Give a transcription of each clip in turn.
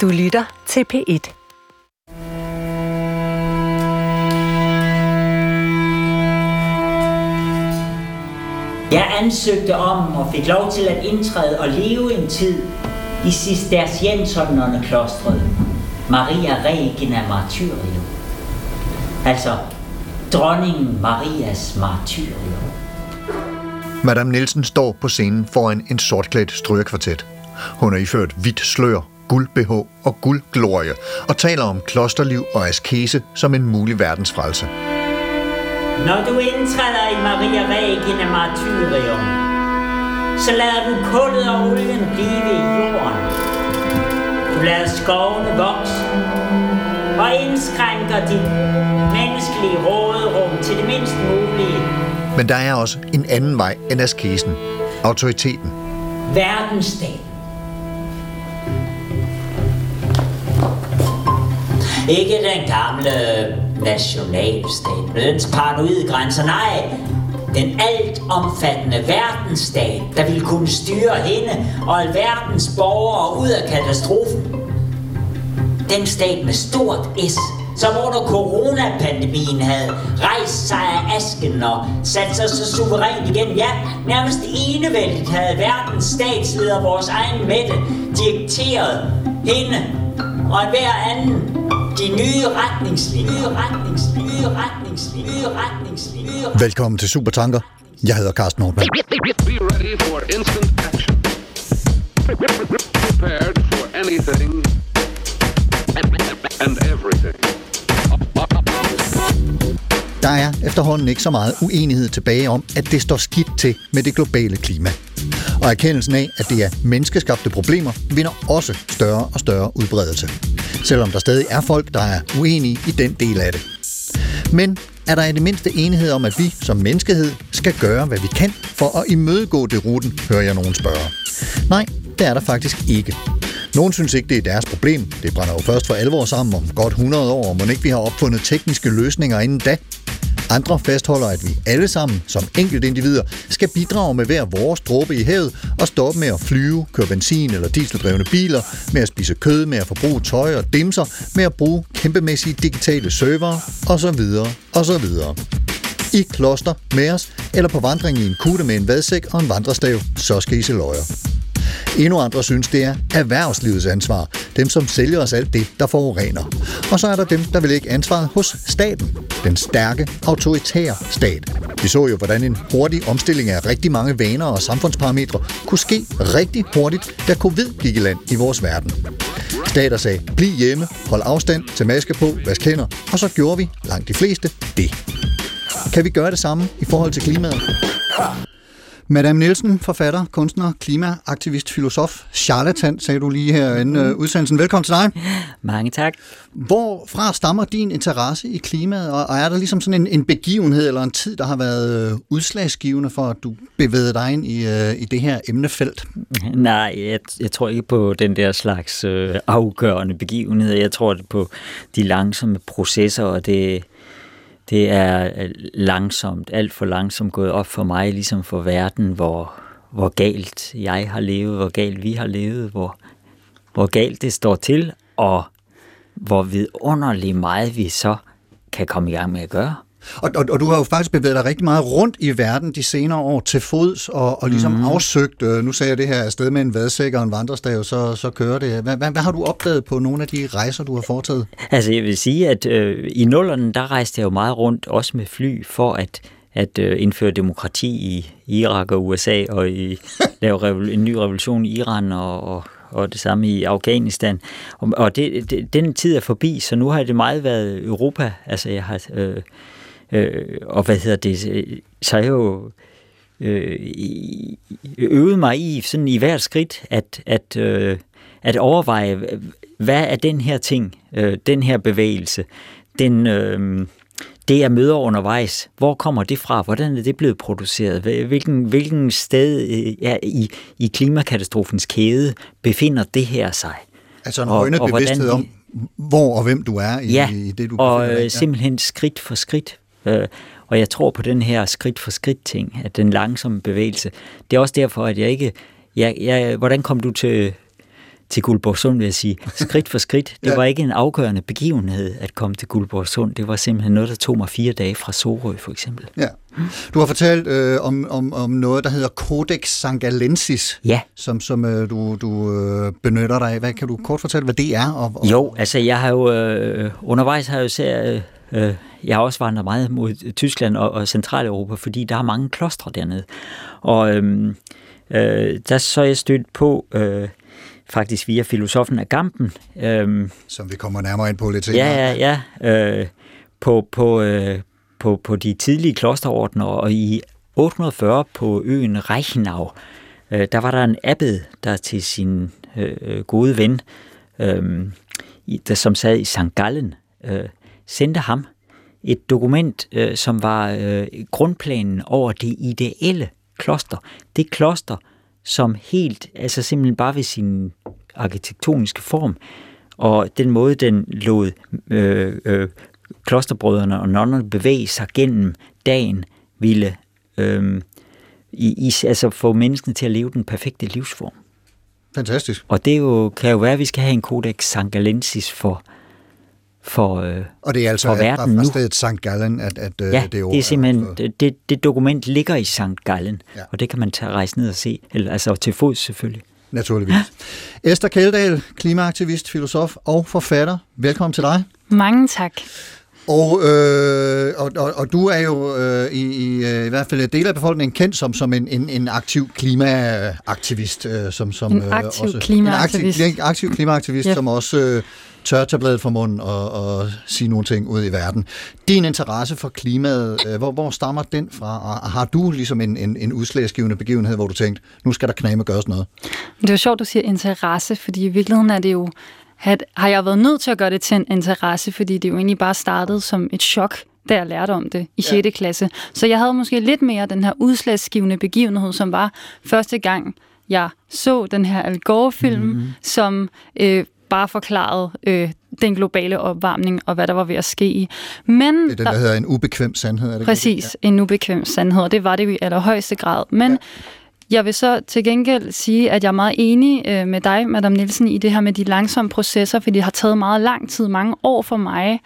Du lytter til P1. Jeg ansøgte om og fik lov til at indtræde og leve en tid i Cistercienserne klostret. Maria Regina Martyrium. Altså, dronningen Marias martyrium. Madame Nielsen står på scenen foran en sortklædt strygekvartet. Hun er iført hvidt slør, guld-BH og guldglorie og taler om klosterliv og askese som en mulig verdensfrelse. Når du indtræder i Maria Regina Martyrium, så lader du kullet og olien blive i jorden. Du lader skovene vokse og indskrænker dit menneskelige råderum til det mindst mulige. Men der er også en anden vej end askesen. Autoriteten. Verdensstat. Ikke den gamle øh, nationalstat med dens paranoide grænser, nej. Den altomfattende verdensstat, der ville kunne styre hende og alverdens borgere ud af katastrofen. Den stat med stort S, som under coronapandemien havde rejst sig af asken og sat sig så suverænt igen. Ja, nærmest enevældigt havde verdens statsleder, vores egen Mette, dikteret hende og hver anden de nye retningslinjer, nye retningslinjer, nye retningslinjer, nye retningslinjer. Velkommen til Supertanker. Jeg hedder Carsten Nordmann. Prepared for anything and everything. Der er efterhånden ikke så meget uenighed tilbage om, at det står skidt til med det globale klima. Og erkendelsen af, at det er menneskeskabte problemer, vinder også større og større udbredelse. Selvom der stadig er folk, der er uenige i den del af det. Men er der i det mindste enighed om, at vi som menneskehed skal gøre, hvad vi kan for at imødegå det ruten, hører jeg nogen spørge. Nej, det er der faktisk ikke. Nogen synes ikke, det er deres problem. Det brænder jo først for alvor sammen om godt 100 år, og må ikke vi har opfundet tekniske løsninger inden da. Andre fastholder, at vi alle sammen som enkeltindivider skal bidrage med hver vores dråbe i havet og stoppe med at flyve, køre benzin- eller dieseldrevne biler, med at spise kød, med at forbruge tøj og dimser, med at bruge kæmpemæssige digitale servere osv. osv. I kloster med os, eller på vandring i en kutte med en vadsæk og en vandrestav, så skal I se løjer. Endnu andre synes, det er erhvervslivets ansvar. Dem, som sælger os alt det, der forurener. Og så er der dem, der vil lægge ansvaret hos staten. Den stærke, autoritære stat. Vi så jo, hvordan en hurtig omstilling af rigtig mange vaner og samfundsparametre kunne ske rigtig hurtigt, da covid gik i land i vores verden. Stater sagde, bliv hjemme, hold afstand, tag maske på, vask hænder, og så gjorde vi, langt de fleste, det. Kan vi gøre det samme i forhold til klimaet? Madame Nielsen, forfatter, kunstner, klimaaktivist, filosof, charlatan, sagde du lige her inden uh, udsendelsen. Velkommen til dig. Mange tak. Hvorfra stammer din interesse i klimaet, og og er der ligesom sådan en, en begivenhed eller en tid, der har været øh, udslagsgivende for, at du bevægede dig ind i, øh, i det her emnefelt? Nej, jeg, jeg tror ikke på den der slags øh, afgørende begivenhed. Jeg tror på de langsomme processer, og det, det er øh, langsomt, alt for langsomt gået op for mig, ligesom for verden, hvor, hvor galt jeg har levet, hvor galt vi har levet, hvor, hvor galt det står til, og hvor vidunderligt meget vi så kan komme i gang med at gøre. Og, og, og du har jo faktisk bevæget dig rigtig meget rundt i verden de senere år til fods, og, og ligesom mm. afsøgt, øh, nu sagde jeg det her afsted med en vadsæk og en vandrestav, så, så kører det. Hvad, hvad, hvad har du opdaget på nogle af de rejser, du har foretaget? Altså jeg vil sige, at øh, i nullerne, der rejste jeg jo meget rundt, også med fly, for at at øh, indføre demokrati i Irak og USA, og i, lave revol- en ny revolution i Iran og, og, og det samme i Afghanistan. Og, og det, det, den tid er forbi, så nu har det meget været Europa. Altså jeg har, øh, øh, og hvad hedder det, øh, så jeg jo øh, øvet mig i, sådan i hvert skridt, at, at, øh, at overveje, hvad er den her ting, øh, den her bevægelse, den, øh, det jeg møder undervejs, hvor kommer det fra, hvordan er det blevet produceret, Hvil- hvilken, hvilken sted øh, er i, i klimakatastrofens kæde befinder det her sig? Altså en Og- højnet og hvordan bevidsthed om, hvor og hvem du er i, Ja, i det, du og befinder dig i. øh, simpelthen skridt for skridt. Øh, og jeg tror på den her skridt for skridt ting, at den langsomme bevægelse. Det er også derfor, at jeg ikke... Jeg, jeg, hvordan kom du til, til Guldborgsund, vil jeg sige. Skridt for skridt. Det Ja. var ikke en afgørende begivenhed at komme til Guldborgsund. Det var simpelthen noget, der tog mig fire dage fra Sorø, for eksempel. Ja. Du har fortalt øh, om, om, om noget, der hedder Codex Sangalensis, Ja. som, som øh, du, du øh, benytter dig af. Hvad kan du kort fortælle, hvad det er? Og, og, Jo, altså jeg har jo øh, undervejs har jeg jo især, øh, øh, jeg har også vandret meget mod Tyskland og, og Centraleuropa, fordi der er mange klostre dernede. Og øh, øh, der så er jeg stødt på, øh, faktisk via filosofen af Gampen, øh, Som vi kommer nærmere ind på lidt senere. ja, ja, ja, øh, på, på, øh, på, på de tidlige klosterordner, og i 840 på øen Reichenau, øh, der var der en abbed, der til sin øh, gode ven, øh, der, som sad i St. Gallen, øh, sendte ham et dokument, øh, som var øh, grundplanen over det ideelle kloster. Det kloster, som helt, altså simpelthen bare ved sin arkitektoniske form, og den måde, den lod øh, øh, klosterbrødrene og nonnerne bevæge sig gennem dagen, ville øh, i, i, altså få menneskene til at leve den perfekte livsform. Fantastisk. Og det er jo, kan jo være, at vi skal have en codex sangalensis for, for øh, Og det er altså For verden fra nu. stedet St. Gallen, at, at øh, ja, det det ord er simpelthen, for- det, det, det dokument ligger i St. Gallen, Ja. ja. og det kan man tage rejse ned og se, eller altså til fods selvfølgelig. Naturligvis. Esther Kjeldahl, klimaaktivist, filosof og forfatter. Velkommen til dig. Mange tak. Og, øh, og, og, og du er jo øh, i, i, øh, i hvert fald en del af befolkningen kendt som, som en, en, en aktiv klimaaktivist. Øh, som, som, En aktiv også, klimaaktivist. En aktiv, aktiv klimaaktivist, Ja. som også øh, tør tage bladet fra munden og, og sige nogle ting ud i verden. Din interesse for klimaet, øh, hvor, hvor stammer den fra? Og har du ligesom en, en, en udslagsgivende begivenhed, hvor du tænkte, nu skal der kname gøres noget? Det er jo sjovt, du siger interesse, fordi i virkeligheden er det jo, at, har jeg været nødt til at gøre det til en interesse, fordi det jo egentlig bare startede som et chok, da jeg lærte om det i 6. klasse. Så jeg havde måske lidt mere den her udslagsgivende begivenhed, som var første gang, jeg så den her Al Gore-film, mm-hmm. som øh, bare forklarede øh, den globale opvarmning og hvad der var ved at ske i. Men Det er den, der hedder en ubekvem sandhed. Er det ikke Præcis, en ubekvem sandhed, og det var det jo i allerhøjeste grad. Men ja. jeg vil så til gengæld sige, at jeg er meget enig øh, med dig, Madame Nielsen, i det her med de langsomme processer, fordi det har taget meget lang tid, mange år for mig,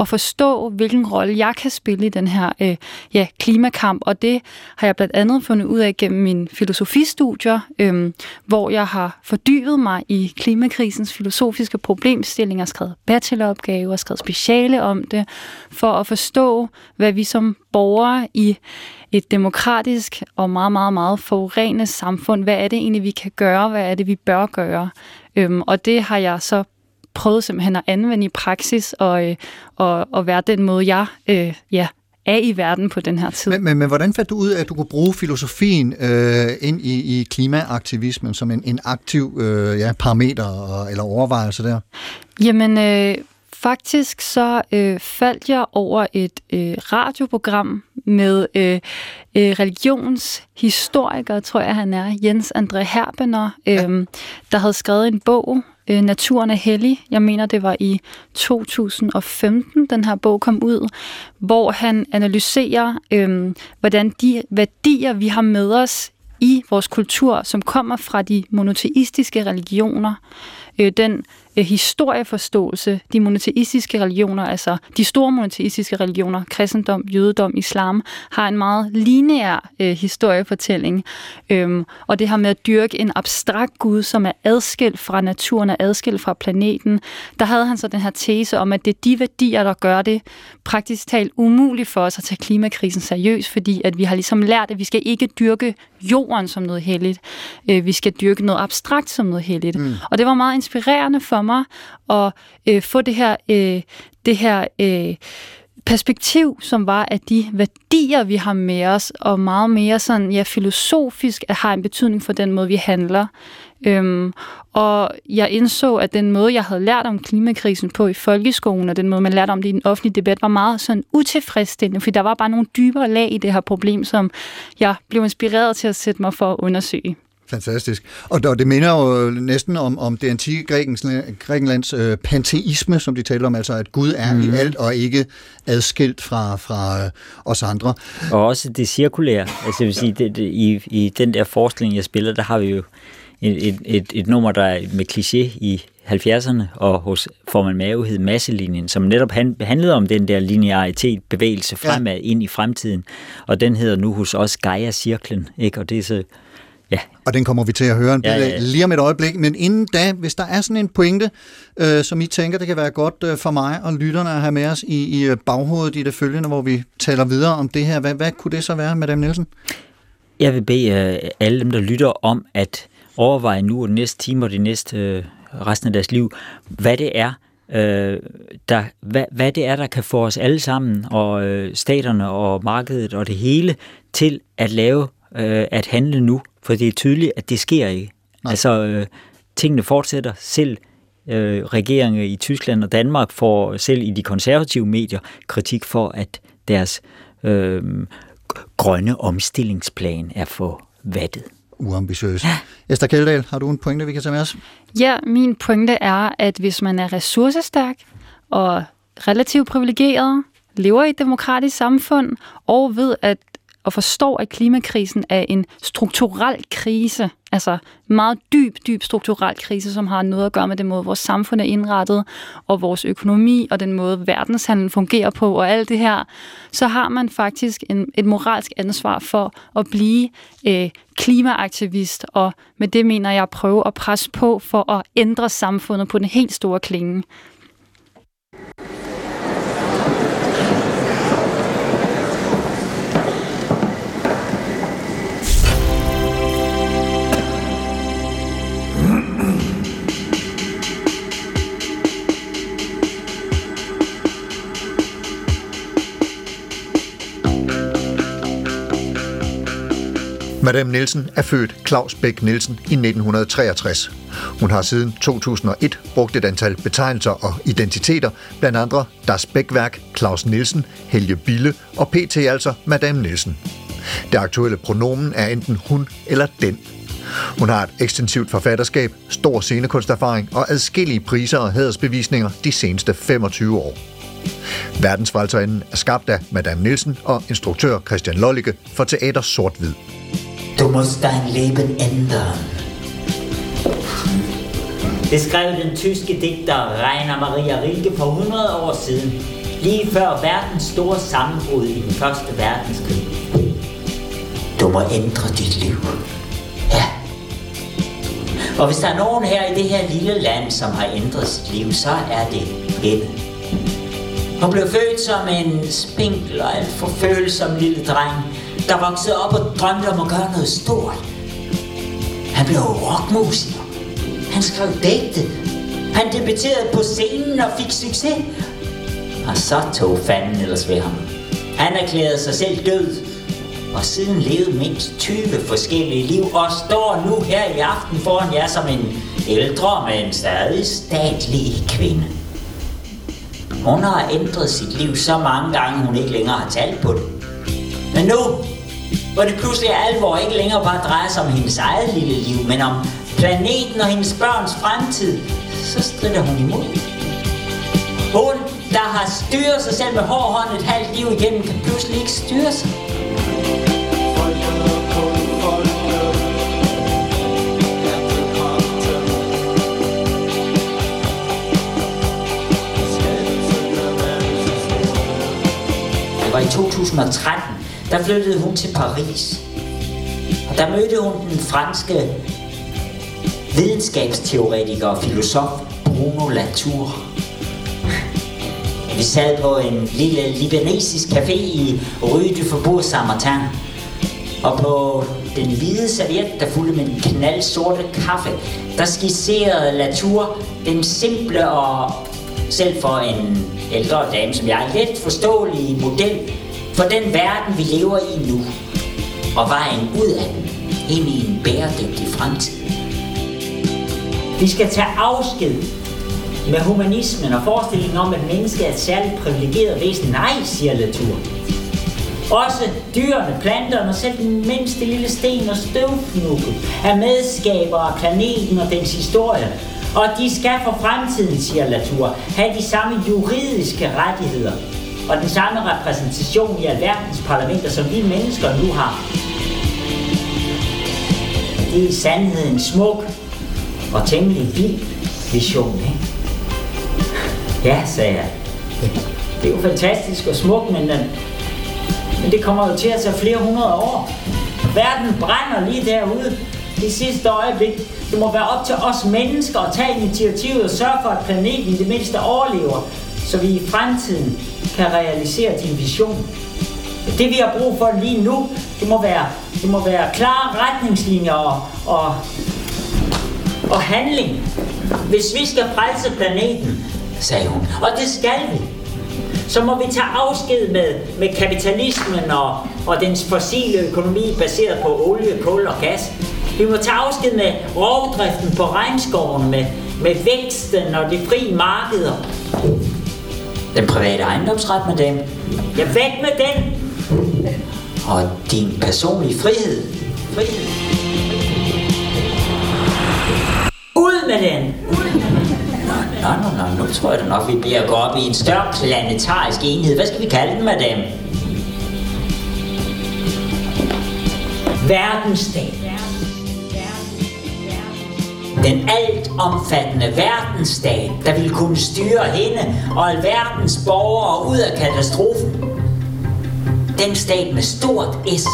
at forstå, hvilken rolle jeg kan spille i den her øh, ja, klimakamp. Og det har jeg blandt andet fundet ud af gennem mine filosofistudier, øh, hvor jeg har fordybet mig i klimakrisens filosofiske problemstillinger, skrevet bacheloropgaver, skrevet speciale om det, for at forstå, hvad vi som borgere i et demokratisk og meget, meget, meget forurenet samfund, hvad er det egentlig, vi kan gøre, hvad er det, vi bør gøre. Øhm, og det har jeg så prøvet simpelthen at anvende i praksis, og, øh, og, og være den måde, jeg øh, ja, er i verden på den her tid. Men, men, men hvordan fandt du ud af, at du kunne bruge filosofien øh, ind i, i klimaaktivismen som en, en aktiv øh, ja, parameter og, eller overvejelse der? Jamen, øh, faktisk så øh, faldt jeg over et øh, radioprogram med øh, øh, religionshistoriker, tror jeg han er, Jens André Herbener, øh, der havde skrevet en bog, øh, Naturen er hellig. Jeg mener, det var i 2015, den her bog kom ud, hvor han analyserer, øh, hvordan de værdier, vi har med os i vores kultur, som kommer fra de monoteistiske religioner, øh, den øh, historieforståelse, de monoteistiske religioner, altså de store monoteistiske religioner, kristendom, jødedom, islam, har en meget lineær øh, historiefortælling. Øhm, og det her med at dyrke en abstrakt Gud, som er adskilt fra naturen og adskilt fra planeten, der havde han så den her tese om, at det er de værdier, der gør det praktisk talt umuligt for os at tage klimakrisen seriøst, fordi at vi har ligesom lært, at vi skal ikke dyrke jorden som noget helligt. Øh, vi skal dyrke noget abstrakt som noget helligt. Mm. Og det var meget inspirerende for mig at øh, få det her, øh, det her øh, perspektiv, som var, at de værdier, vi har med os, og meget mere sådan, ja, filosofisk, at har en betydning for den måde, vi handler. Øhm, og jeg indså, at den måde, jeg havde lært om klimakrisen på i folkeskolen, og den måde, man lærte om det i den offentlige debat, var meget sådan utilfredsstillende, fordi der var bare nogle dybere lag i det her problem, som jeg blev inspireret til at sætte mig for at undersøge. Fantastisk. Og, det minder jo næsten om, om det antikke Grækens, Grækenlands øh, panteisme, som de taler om, altså at Gud er mm. i alt og ikke adskilt fra, fra øh, os andre. Og også det cirkulære. Altså jeg vil sige, det, det, i, i den der forskning, jeg spiller, der har vi jo et, et, et, et nummer, der er med kliché i 70'erne, og hos Forman Mave hed Masselinjen, som netop handlede om den der linearitet, bevægelse fremad ja. ind i fremtiden. Og den hedder nu hos os Gaia-cirklen, ikke? Og det er så Ja. Og den kommer vi til at høre en ja, ja, ja. lige om et øjeblik. Men inden da, hvis der er sådan en pointe, øh, som I tænker, det kan være godt øh, for mig og lytterne at have med os i, i øh, baghovedet i det følgende, hvor vi taler videre om det her. Hvad, hvad kunne det så være, Madame Nielsen? Jeg vil bede øh, alle dem, der lytter om at overveje nu og de næste timer og de næste øh, resten af deres liv, hvad det er, øh, der, hvad, hvad det er, der kan få os alle sammen, og øh, staterne og markedet og det hele, til at lave, øh, at handle nu. For det er tydeligt, at det sker ikke. Nej. Altså, øh, tingene fortsætter. Selv øh, regeringer i Tyskland og Danmark får selv i de konservative medier kritik for, at deres øh, grønne omstillingsplan er for vattet uambitiøs. Ja. Esther Kjeldahl, har du en pointe, vi kan tage med os? Ja, min pointe er, at hvis man er ressourcestærk og relativt privilegeret, lever i et demokratisk samfund og ved, at og forstår, at klimakrisen er en strukturel krise, altså meget dyb, dyb strukturel krise, som har noget at gøre med den måde, vores samfund er indrettet, og vores økonomi, og den måde, verdenshandlen fungerer på, og alt det her, så har man faktisk en, et moralsk ansvar for at blive øh, klimaaktivist, og med det mener jeg at prøve at presse på for at ændre samfundet på den helt store klinge. Madame Nielsen er født Claus Bæk Nielsen i 1963. Hun har siden 2001 brugt et antal betegnelser og identiteter, blandt andre Das Bækværk, Claus Nielsen, Helge Bille og PT altså Madame Nielsen. Det aktuelle pronomen er enten hun eller den. Hun har et ekstensivt forfatterskab, stor scenekunsterfaring og adskillige priser og hædersbevisninger de seneste 25 år. Verdensfrelserinden er skabt af Madame Nielsen og instruktør Christian Lollicke for Teater Sort-Hvid. Du musst dein Leben ändern. Det skrev den tyske digter Rainer Maria Rilke for 100 år siden, lige før verdens store sammenbrud i den første verdenskrig. Du må ændre dit liv. Ja. Og hvis der er nogen her i det her lille land, som har ændret sit liv, så er det hende. Hun blev født som en spinkel og alt for følsom lille dreng, der voksede op og drømte om at gøre noget stort. Han blev rockmusiker. Han skrev digte. Han debuterede på scenen og fik succes. Og så tog fanden ellers ved ham. Han erklærede sig selv død, og siden levede mindst 20 forskellige liv, og står nu her i aften foran jer som en ældre, men stadig statlig kvinde. Hun har ændret sit liv så mange gange, hun ikke længere har talt på det. Men nu, hvor det pludselig er alvor ikke længere bare drejer sig om hendes eget lille liv, men om planeten og hendes børns fremtid, så strider hun imod. Hun, der har styret sig selv med hård hånd et halvt liv igennem, kan pludselig ikke styre sig. Det var i 2013, der flyttede hun til Paris. Og der mødte hun den franske videnskabsteoretiker og filosof Bruno Latour. Vi sad på en lille libanesisk café i Rue du Faubourg Saint-Martin. Og på den hvide serviet, der fulgte med den knaldsorte kaffe, der skitserede Latour den simple og selv for en ældre dame som jeg, let forståelige model for den verden, vi lever i nu, og vejen ud af den, ind i en bæredygtig fremtid. Vi skal tage afsked med humanismen og forestillingen om, at mennesket er et særligt privilegeret væsen. Nej, siger Latour. Også dyrene, planterne og selv den mindste lille sten og støvfnukke er medskabere af planeten og dens historie. Og de skal for fremtiden, siger Latour, have de samme juridiske rettigheder og den samme repræsentation i alverdens parlamenter, som vi mennesker nu har. det er i sandhed en smuk og temmelig vild vision, ikke? Ja, sagde jeg. Det er jo fantastisk og smukt, men, den, men det kommer jo til at tage flere hundrede år. Verden brænder lige derude i sidste øjeblik. Det må være op til os mennesker at tage initiativet og sørge for, at planeten i det mindste overlever, så vi i fremtiden kan realisere din vision. Det vi har brug for lige nu, det må være, det må være klare retningslinjer og, og, og handling. Hvis vi skal frelse planeten, sagde hun, og det skal vi, så må vi tage afsked med, med kapitalismen og, og dens fossile økonomi baseret på olie, kul og gas. Vi må tage afsked med rovdriften på regnskoven, med, med væksten og de frie markeder. Den private ejendomsret dem. Ja, væk med den! Og din personlige frihed. Frihed. Ud med den! Nå, nå, nå, nu tror jeg da nok, vi bliver gå op i en større planetarisk enhed. Hvad skal vi kalde den, madame? Verdensstat. Den altomfattende verdensstat, der ville kunne styre hende og alverdens borgere ud af katastrofen. Den stat med stort S,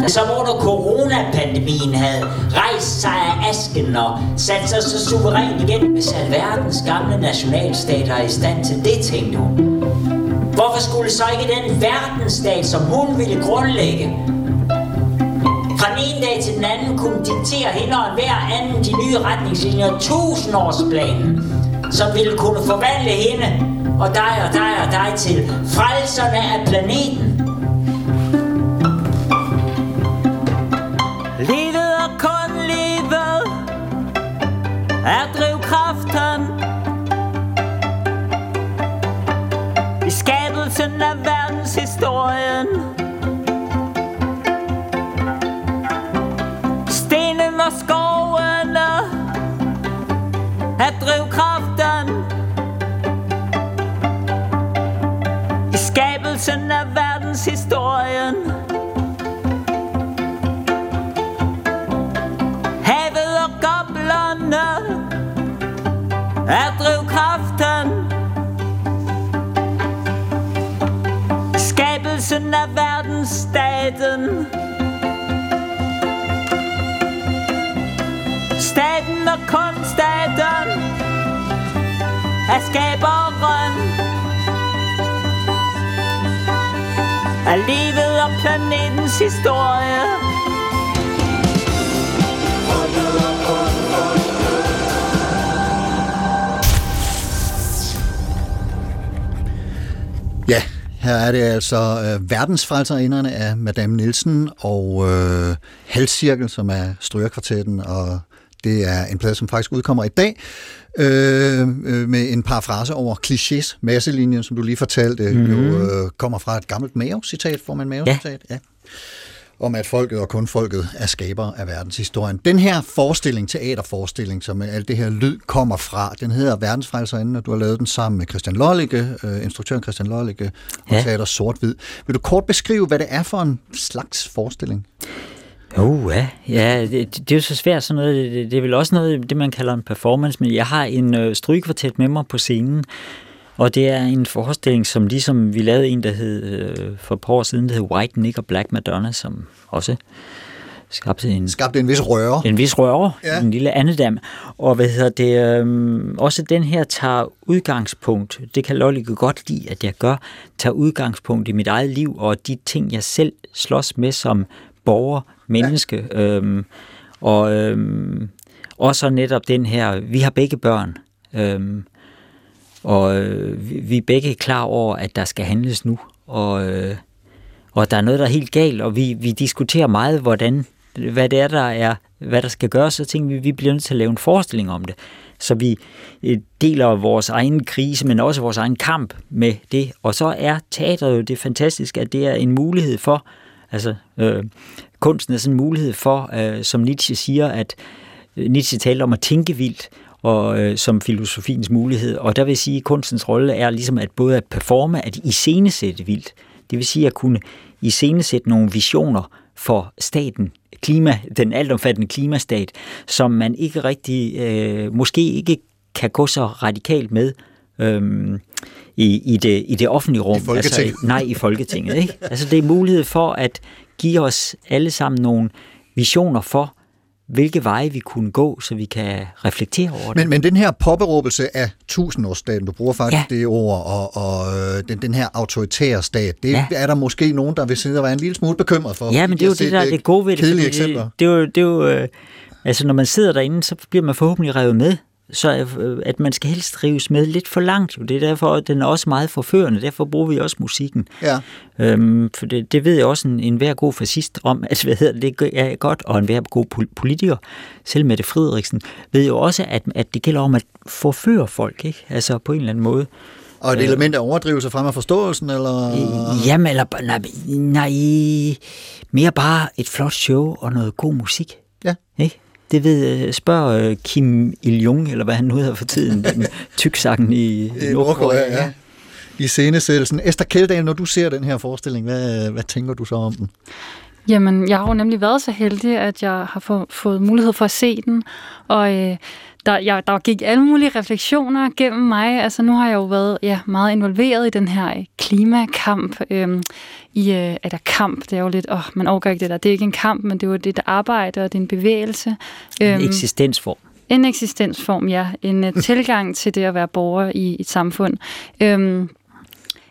der som under coronapandemien havde rejst sig af asken og sat sig så suverænt igen, hvis alverdens gamle nationalstater er i stand til det, tænkte hun. Hvorfor skulle så ikke den verdensstat, som hun ville grundlægge, den anden kunne diktere hende og hver anden de nye retningslinjer, tusindårsplanen, som ville kunne forvandle hende og dig og dig og dig til frelserne af planeten. Skabelsen af verdensstaten. Staten og kun staten er skaberen Af livet og planetens historie. Her er det altså øh, verdensfrelserinderne af Madame Nielsen og øh, Halvcirkel, som er strygerkvartetten, og det er en plade, som faktisk udkommer i dag, øh, øh, med en parafrase over klichés, masselinjen, som du lige fortalte, mm-hmm. jo øh, kommer fra et gammelt Mao-citat, får man Mao-citat? Ja. ja om at folket og kun folket er skaber af verdenshistorien. Den her forestilling, teaterforestilling, som alt det her lyd kommer fra, den hedder Verdensfrelserinden, og du har lavet den sammen med Christian Lollicke, øh, instruktøren Christian Lollicke, og Ja. teater Sort-Hvid. Vil du kort beskrive, hvad det er for en slags forestilling? Uh, ja, ja det, det er jo så svært sådan noget. Det, det er vel også noget, det man kalder en performance, men jeg har en øh, strygekvartet med mig på scenen, og det er en forestilling, som ligesom vi lavede en, der hed øh, for et par år siden, der hed White Nick og Black Madonna, som også skabte en, Skabte en vis røre. en vis røre, Ja. en lille andedam. Og hvad hedder det, øhm, også den her tager udgangspunkt, det kan Lollicke godt lide, at jeg gør, tager udgangspunkt i mit eget liv og de ting, jeg selv slås med som borger, menneske. Ja. Øhm, og øhm, også netop den her, vi har begge børn, øhm, og øh, vi, vi er begge klar over, at der skal handles nu, og, øh, og der er noget, der er helt galt, og vi, vi diskuterer meget, hvordan, hvad det er, der er, hvad der skal gøres, så tænker vi, vi bliver nødt til at lave en forestilling om det. Så vi øh, deler vores egen krise, men også vores egen kamp med det. Og så er teateret jo det fantastiske, at det er en mulighed for, altså øh, kunsten er sådan en mulighed for, øh, som Nietzsche siger, at øh, Nietzsche taler om at tænke vildt, og øh, som filosofiens mulighed. Og der vil sige, at kunstens rolle er ligesom at både at performe, at iscenesætte vildt. Det vil sige at kunne iscenesætte nogle visioner for staten klima, den altomfattende klimastat, som man ikke rigtig, øh, måske ikke kan gå så radikalt med øhm, i, i, det, i det offentlige rum. I Folketinget. Altså, nej, i Folketinget. Ikke? Altså det er mulighed for at give os alle sammen nogle visioner for, hvilke veje vi kunne gå, så vi kan reflektere over det. Men, men den her påberåbelse af tusindårsstaten, du bruger faktisk ja. Det ord, og, og øh, den, den her autoritære stat, det ja. Er der måske nogen, der vil sidde og være en lille smule bekymret for. Ja, men det er jo det, de der er det gode ved det. Kedelige eksempler. Det, det er jo, det er jo øh, altså når man sidder derinde, så bliver man forhåbentlig revet med. Så øh, at man skal helst drives med lidt for langt. Jo. Det er derfor, at den er også meget forførende. Derfor bruger vi også musikken. Ja. Øhm, for det, det ved jeg også en, en hver god fascist om, at hvad hedder det, det er godt, og en hver god pol- politiker, selv Mette Frederiksen, ved jo også, at, at det gælder om at forføre folk, ikke? Altså på en eller anden måde. Og et element af overdrivelse frem af forståelsen, eller... Jamen, eller nej, nej, mere bare et flot show og noget god musik. Ja. Ikke? Det ved, øh, spørg øh, Kim Il-jung, eller hvad han nu hedder for tiden, den tyksakken i, I Nordkorea, ja. I scenesættelsen. Esther Kjeldahl, når du ser den her forestilling, hvad, hvad tænker du så om den? Jamen, jeg har jo nemlig været så heldig, at jeg har få, fået mulighed for at se den, og øh, der, jeg, der gik alle mulige refleksioner gennem mig. Altså, nu har jeg jo været ja, meget involveret i den her øh, klimakamp. Øhm, i, øh, eller kamp, det er jo lidt, åh, man overgår ikke det der. Det er ikke en kamp, men det er jo det, der arbejde, og det er en bevægelse. En eksistensform. En eksistensform, ja. En uh, tilgang til det at være borger i et samfund. Øhm,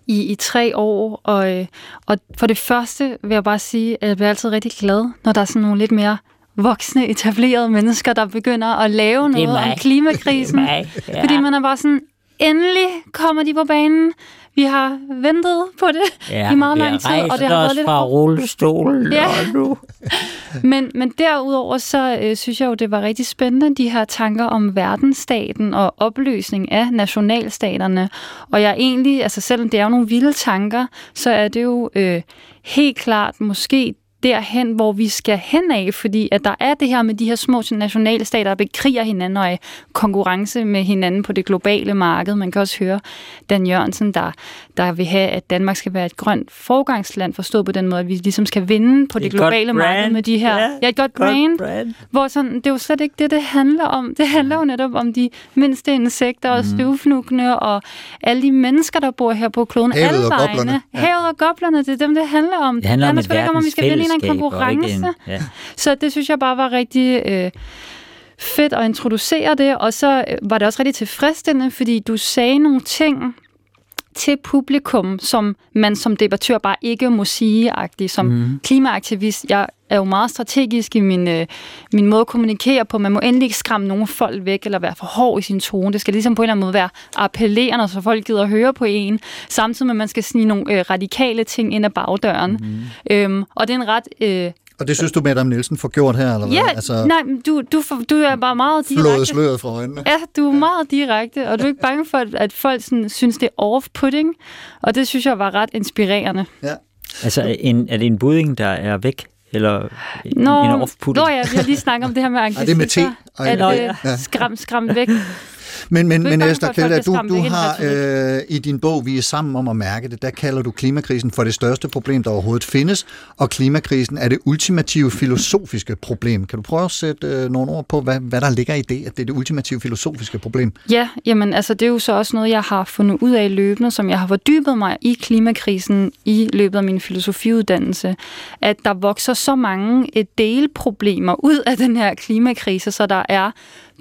i, i tre år, og, øh, og for det første vil jeg bare sige, at jeg bliver altid rigtig glad, når der er sådan nogle lidt mere voksne, etablerede mennesker, der begynder at lave noget om klimakrisen. mig, ja. Fordi man er bare sådan, endelig kommer de på banen. Vi har ventet på det Ja, i meget lang tid, og det har været lidt fra rullestolen, Ja. og nu... Men, men derudover så øh, synes jeg jo, det var rigtig spændende, de her tanker om verdensstaten og opløsning af nationalstaterne. Og jeg egentlig, altså selvom det er jo nogle vilde tanker, så er det jo øh, helt klart måske derhen, hvor vi skal hen af, fordi at der er det her med de her små nationalstater, der bekriger hinanden og er i konkurrence med hinanden på det globale marked. Man kan også høre Dan Jørgensen, der, der vil have, at Danmark skal være et grønt forgangsland, forstået på den måde, at vi ligesom skal vinde på det, Et globale marked brand. med de her... Ja, ja et godt, godt brand, brand. hvor sådan, det er jo slet ikke det, det handler om. Det handler jo netop om de mindste insekter og støvfnuggene og alle de mennesker, der bor her på kloden. Havet alle og goblerne. Ja. Havet og goblerne, det er dem, det handler om. Det handler om et sgu da ikke om, at vi skal vinde en og konkurrence. en, ja. Så det synes jeg bare var rigtig øh, fedt at introducere det, og så øh, var det også rigtig tilfredsstillende, fordi du sagde nogle ting til publikum, som man som debattør bare ikke må sige -agtigt. Som mm. klimaaktivist, jeg er jo meget strategisk i min, øh, min måde at kommunikere på. Man må endelig ikke skræmme nogen folk væk, eller være for hård i sin tone. Det skal ligesom på en eller anden måde være appellerende, så folk gider at høre på en, samtidig med, at man skal snige nogle øh, radikale ting ind ad bagdøren. Mm. Øhm, og det er en ret... Øh, Og det synes du, Madame Nielsen får gjort her, eller hvad? Ja, altså, nej, men du, du, du er bare meget flået direkte. sløret fra øjnene. Ja, du er meget direkte, og du er ikke bange for, at- folk sådan, synes, det er off-putting. Og det synes jeg var ret inspirerende. Ja. Altså, en, er det en budding, der er væk? Eller en, Nå, en off-putting? Nå ja, vi har lige snakket om det her med Ej, det er med te. anglicismer. Ej, At nå, øh, ja. skram, skram væk. Men, men, men Esther bliver du, du i har øh, i din bog, Vi er sammen om at mærke det, der kalder du klimakrisen for det største problem, der overhovedet findes, og klimakrisen er det ultimative filosofiske problem. Kan du prøve at sætte øh, nogle ord på, hvad, hvad der ligger i det, at det er det ultimative filosofiske problem? Ja, jamen altså det er jo så også noget, jeg har fundet ud af løbende, som jeg har fordybet mig i klimakrisen i løbet af min filosofiuddannelse, at der vokser så mange øh, delproblemer ud af den her klimakrise, så der er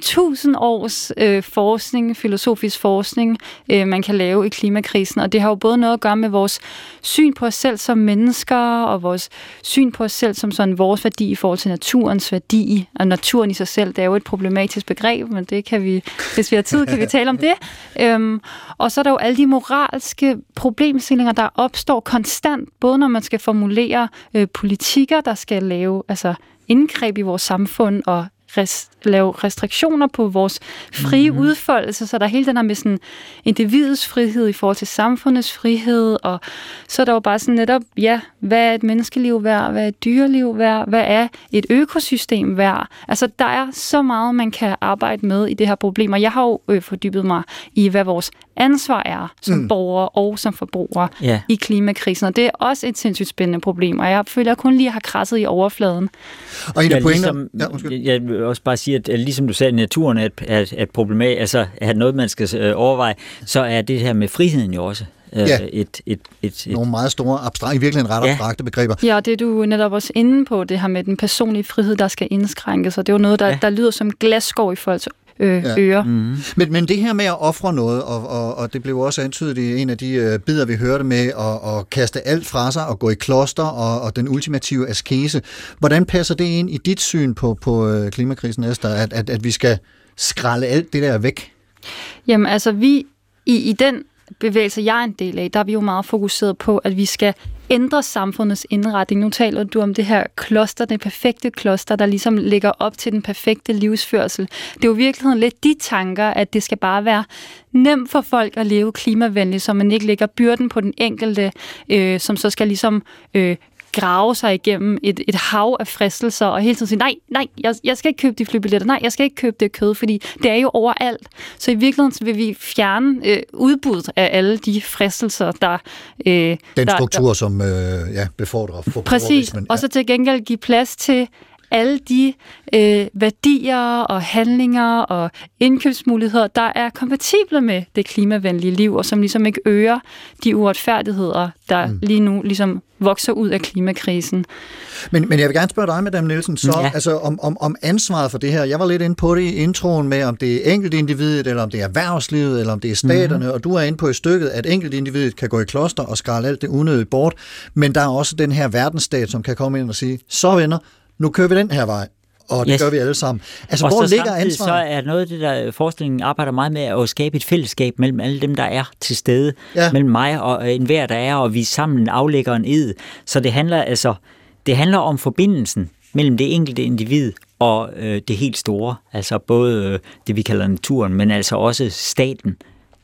tusind års øh, forskning, filosofisk forskning, øh, man kan lave i klimakrisen, og det har jo både noget at gøre med vores syn på os selv som mennesker, og vores syn på os selv som sådan vores værdi i forhold til naturens værdi, og naturen i sig selv, det er jo et problematisk begreb, men det kan vi, hvis vi har tid, kan vi tale om det. Øhm, og så er der jo alle de moralske problemstillinger, der opstår konstant, både når man skal formulere øh, politikker, der skal lave altså indgreb i vores samfund og res, lave restriktioner på vores frie mm. udfoldelse, så der er hele den her med sådan individets frihed i forhold til samfundets frihed, og så er der jo bare sådan netop, ja, hvad er et menneskeliv værd, hvad er et dyreliv værd, hvad er et økosystem værd? Altså, der er så meget, man kan arbejde med i det her problem, og jeg har jo øh, fordybet mig i, hvad vores ansvar er som mm. borgere og som forbrugere Ja. i klimakrisen, og det er også et sindssygt spændende problem, og jeg føler, at jeg kun lige har krasset i overfladen. Og en af Ja, pointer... ligesom, Ja, undskyld. jeg vil også bare sige, at ligesom du sagde, at naturen er er, er et problem, altså er noget, man skal øh, overveje, så er det her med friheden jo også øh, Ja. et, et, et, et, Nogle meget store, abstrak, i virkeligheden ret Ja. abstrakte begreber. Ja, og det er du netop også inde på, det her med den personlige frihed, der skal indskrænkes, og det er jo noget, der, ja. der lyder som glasskår i folks øh, Ja. ører. mm, Men, men det her med at ofre noget, og, og, og det blev også antydet i en af de øh, bidder, vi hørte med, at, at kaste alt fra sig og gå i kloster og, og den ultimative askese. Hvordan passer det ind i dit syn på, på øh, klimakrisen, Esther, at, at, at vi skal skralde alt det der væk? Jamen altså, vi i, i den bevægelser, jeg er en del af, der er vi jo meget fokuseret på, at vi skal ændre samfundets indretning. Nu taler du om det her kloster, det perfekte kloster, der ligesom ligger op til den perfekte livsførsel. Det er jo i virkeligheden lidt de tanker, at det skal bare være nemt for folk at leve klimavenligt, så man ikke lægger byrden på den enkelte, øh, som så skal ligesom øh, grave sig igennem et, et hav af fristelser, og hele tiden sige, nej, nej, jeg, jeg skal ikke købe de flybilletter, nej, jeg skal ikke købe det kød, fordi det er jo overalt. Så i virkeligheden så vil vi fjerne øh, udbuddet af alle de fristelser, der... Øh, Den der, struktur, som øh, ja, befordrer Præcis, forbrugerismen. og så til gengæld give plads til alle de øh, værdier og handlinger og indkøbsmuligheder, der er kompatible med det klimavenlige liv, og som ligesom ikke øger de uretfærdigheder, der mm. lige nu ligesom vokser ud af klimakrisen. Men, men jeg vil gerne spørge dig, Madame Nielsen, så, Ja. altså, om, om, om ansvaret for det her. Jeg var lidt inde på det i introen med, om det er enkeltindividet, eller om det er erhvervslivet, eller om det er staterne, Mhm. mm-hmm. og du er inde på i stykket, at enkeltindividet kan gå i kloster og skralde alt det unødigt bort, men der er også den her verdensstat, som kan komme ind og sige, så venner, nu kører vi den her vej, og det Yes. gør vi alle sammen. Altså, og hvor så ligger samtidig så ansvaret? er noget af det, der forskningen arbejder meget med, at skabe et fællesskab mellem alle dem, der er til stede, Ja. mellem mig og øh, enhver, der er, og vi sammen aflægger en ed. Så det handler altså, det handler om forbindelsen mellem det enkelte individ og øh, det helt store, altså både øh, det, vi kalder naturen, men altså også staten.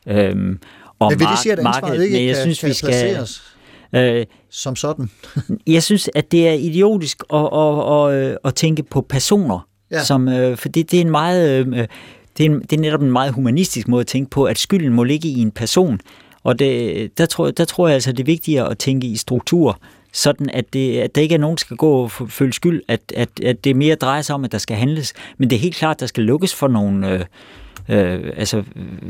Øhm, og Men vil det sige, at ansvaret ikke Men jeg kan, synes, kan vi skal, placeres øh, som sådan? jeg synes, at det er idiotisk at, at, at, at tænke på personer, Ja. som, øh, for det, det er en meget... Øh, det er, en, det er netop en meget humanistisk måde at tænke på, at skylden må ligge i en person. Og det, der, tror, der tror jeg altså, det er vigtigere at tænke i struktur, sådan at, det, at der ikke er nogen, der skal gå og føle skyld, at, at, at det mere drejer sig om, at der skal handles. Men det er helt klart, at der skal lukkes for nogle... Øh, Øh, altså,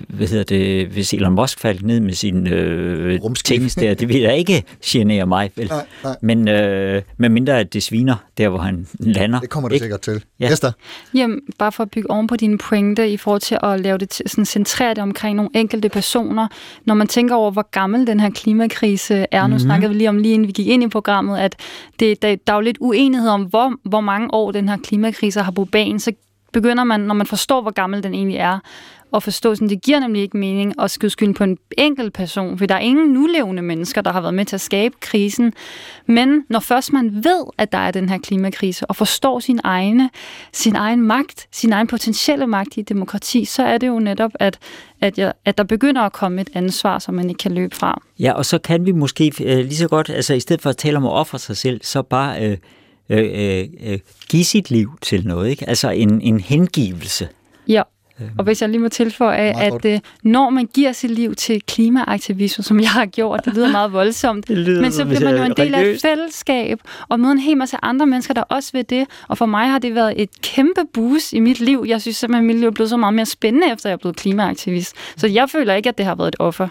hvad hedder det, hvis Elon Musk faldt ned med sin øh, Rumskib. ting der, det vil da ikke genere mig, vel? Nej, nej. Men øh, med mindre at det sviner, der hvor han lander. Det kommer det ikke? sikkert til. Ja. Esther? Jamen, bare for at bygge oven på dine pointe i forhold til at lave det til, sådan centrere det omkring nogle enkelte personer. Når man tænker over, hvor gammel den her klimakrise er, mm-hmm. nu snakkede vi lige om, lige inden vi gik ind i programmet, at det, der, der er jo lidt uenighed om, hvor, hvor mange år den her klimakrise har på banen, så begynder man, når man forstår, hvor gammel den egentlig er, at forstå, sådan, det giver nemlig ikke mening at skyde skylden på en enkelt person, for der er ingen nulevende mennesker, der har været med til at skabe krisen. Men når først man ved, at der er den her klimakrise, og forstår sin, egne, sin egen magt, sin egen potentielle magt i et demokrati, så er det jo netop, at, at, jeg, at der begynder at komme et ansvar, som man ikke kan løbe fra. Ja, og så kan vi måske øh, lige så godt, altså i stedet for at tale om at ofre sig selv, så bare øh, øh, øh, give sit liv til noget, ikke? Altså en, en hengivelse. Ja, og hvis jeg lige må tilføje, at øh, når man giver sit liv til klimaaktivisme, som jeg har gjort, det lyder meget voldsomt, Det lyder men så bliver man jo øh, en del af et fællesskab, og møder en hel masse andre mennesker, der også vil det. Og for mig har det været et kæmpe boost i mit liv. Jeg synes simpelthen, at mit liv er blevet så meget mere spændende, efter jeg er blevet klimaaktivist. Så jeg føler ikke, at det har været et offer.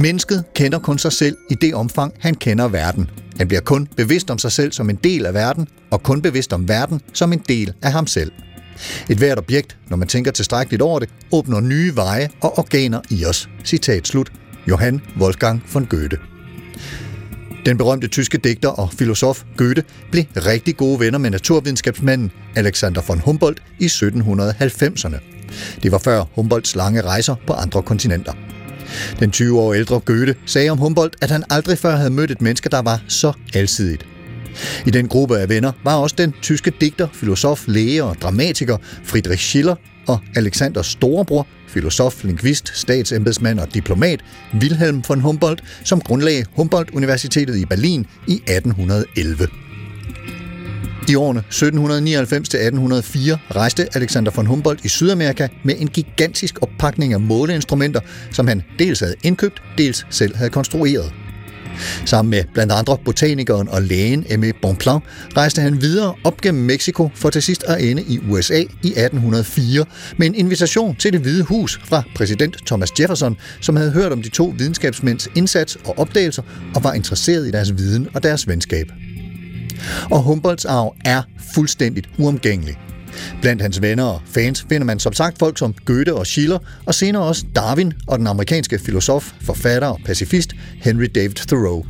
Mennesket kender kun sig selv i det omfang, han kender verden. Han bliver kun bevidst om sig selv som en del af verden, og kun bevidst om verden som en del af ham selv. Et hvert objekt, når man tænker tilstrækkeligt over det, åbner nye veje og organer i os. Citat slut. Johann Wolfgang von Goethe. Den berømte tyske digter og filosof Goethe blev rigtig gode venner med naturvidenskabsmanden Alexander von Humboldt i 1790'erne. Det var før Humboldts lange rejser på andre kontinenter. Den 20 år ældre Goethe sagde om Humboldt, at han aldrig før havde mødt et menneske, der var så alsidigt. I den gruppe af venner var også den tyske digter, filosof, læge og dramatiker Friedrich Schiller og Alexanders storebror, filosof, lingvist, statsembedsmand og diplomat Wilhelm von Humboldt, som grundlagde Humboldt-universitetet i Berlin i 1811. I årene 1799-1804 rejste Alexander von Humboldt i Sydamerika med en gigantisk oppakning af måleinstrumenter, som han dels havde indkøbt, dels selv havde konstrueret. Sammen med blandt andre botanikeren og lægen Aimé Bonpland rejste han videre op gennem Mexico for til sidst at ende i USA i 1804 med en invitation til det hvide hus fra præsident Thomas Jefferson, som havde hørt om de to videnskabsmænds indsats og opdagelser og var interesseret i deres viden og deres venskab. Og Humboldts arv er fuldstændigt uomgængelig. Blandt hans venner og fans finder man som sagt folk som Goethe og Schiller, og senere også Darwin og den amerikanske filosof, forfatter og pacifist Henry David Thoreau.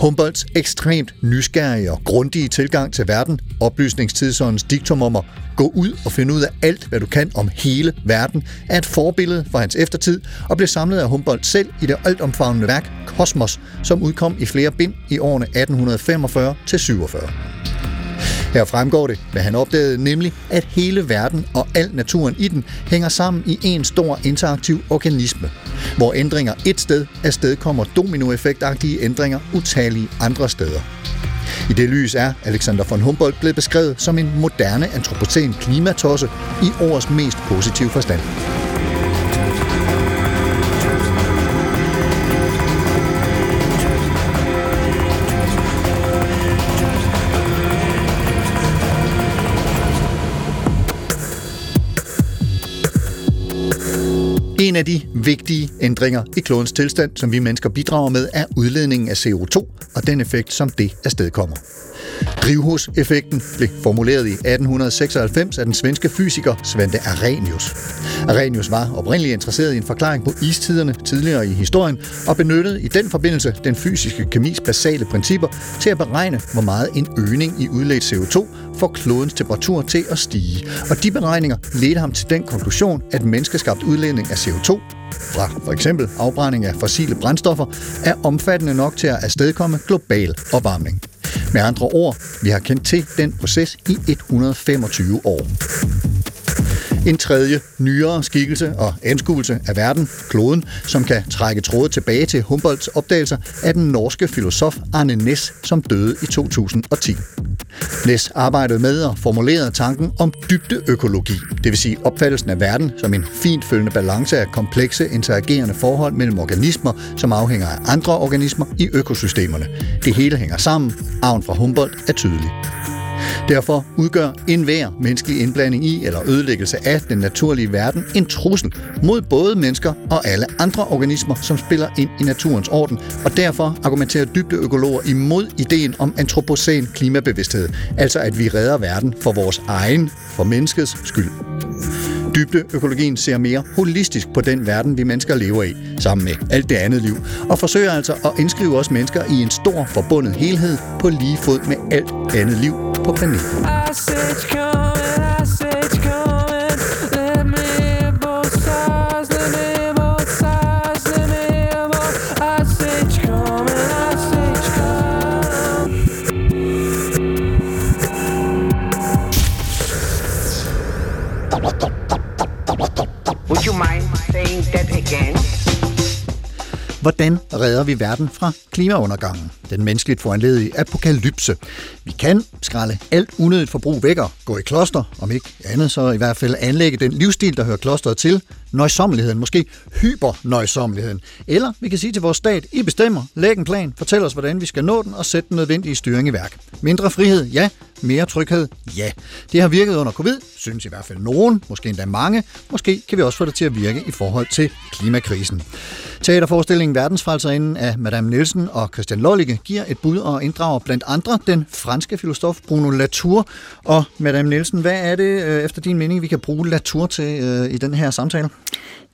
Humboldts ekstremt nysgerrige og grundige tilgang til verden, oplysningstidsåndens diktum om at gå ud og finde ud af alt, hvad du kan om hele verden, er et forbillede for hans eftertid og blev samlet af Humboldt selv i det altomfavnende værk Kosmos, som udkom i flere bind i årene 1845-47. Her fremgår det, hvad han opdagede, nemlig at hele verden og al naturen i den hænger sammen i en stor interaktiv organisme, hvor ændringer et sted afsted kommer dominoeffektagtige ændringer utallige andre steder. I det lys er Alexander von Humboldt blevet beskrevet som en moderne antropocen klimatosse i årets mest positive forstand. En af de vigtige ændringer i klodens tilstand, som vi mennesker bidrager med, er udledningen af CO2 og den effekt, som det afstedkommer. Drivhuseffekten blev formuleret i 1896 af den svenske fysiker Svante Arrhenius. Arrhenius var oprindeligt interesseret i en forklaring på istiderne tidligere i historien og benyttede i den forbindelse den fysiske kemis basale principper til at beregne, hvor meget en øgning i udledt CO2 får klodens temperatur til at stige. Og de beregninger ledte ham til den konklusion, at menneskeskabt udledning af CO2 fra for eksempel afbrænding af fossile brændstoffer er omfattende nok til at afstedkomme global opvarmning. Med andre ord, vi har kendt til den proces i 125 år. En tredje, nyere skikkelse og anskuelse af verden, kloden, som kan trække tråde tilbage til Humboldts opdagelser, er den norske filosof Arne Næs, som døde i 2010. Næs arbejdede med og formulerede tanken om dybdeøkologi, det vil sige opfattelsen af verden som en fint følgende balance af komplekse interagerende forhold mellem organismer, som afhænger af andre organismer i økosystemerne. Det hele hænger sammen. Arven fra Humboldt er tydelig. Derfor udgør enhver menneskelig indblanding i eller ødelæggelse af den naturlige verden en trussel mod både mennesker og alle andre organismer, som spiller ind i naturens orden, og derfor argumenterer dybdeøkologer imod ideen om antropocen klimabevidsthed, altså at vi redder verden for vores egen, for menneskets skyld. Dybdeøkologien ser mere holistisk på den verden, vi mennesker lever i, sammen med alt det andet liv, og forsøger altså at indskrive os mennesker i en stor forbundet helhed på lige fod med alt andet liv på planeten. Hvordan redder vi verden fra klimaundergangen? Den menneskeligt foranledige apokalypse. Vi kan skralde alt unødigt forbrug væk og gå i kloster, om ikke andet så i hvert fald anlægge den livsstil, der hører klosteret til, nøjsommeligheden, måske hypernøjsommeligheden. Eller vi kan sige til vores stat, I bestemmer, læg en plan, fortæl os, hvordan vi skal nå den og sætte den nødvendige styring i værk. Mindre frihed, ja. Mere tryghed, ja. Det har virket under covid, synes i hvert fald nogen, måske endda mange. Måske kan vi også få det til at virke i forhold til klimakrisen. Teaterforestillingen Verdensfrelserinden af Madame Nielsen og Christian Lollicke giver et bud og inddrager blandt andre den franske filosof Bruno Latour. Og Madame Nielsen, hvad er det øh, efter din mening, vi kan bruge Latour til øh, i den her samtale?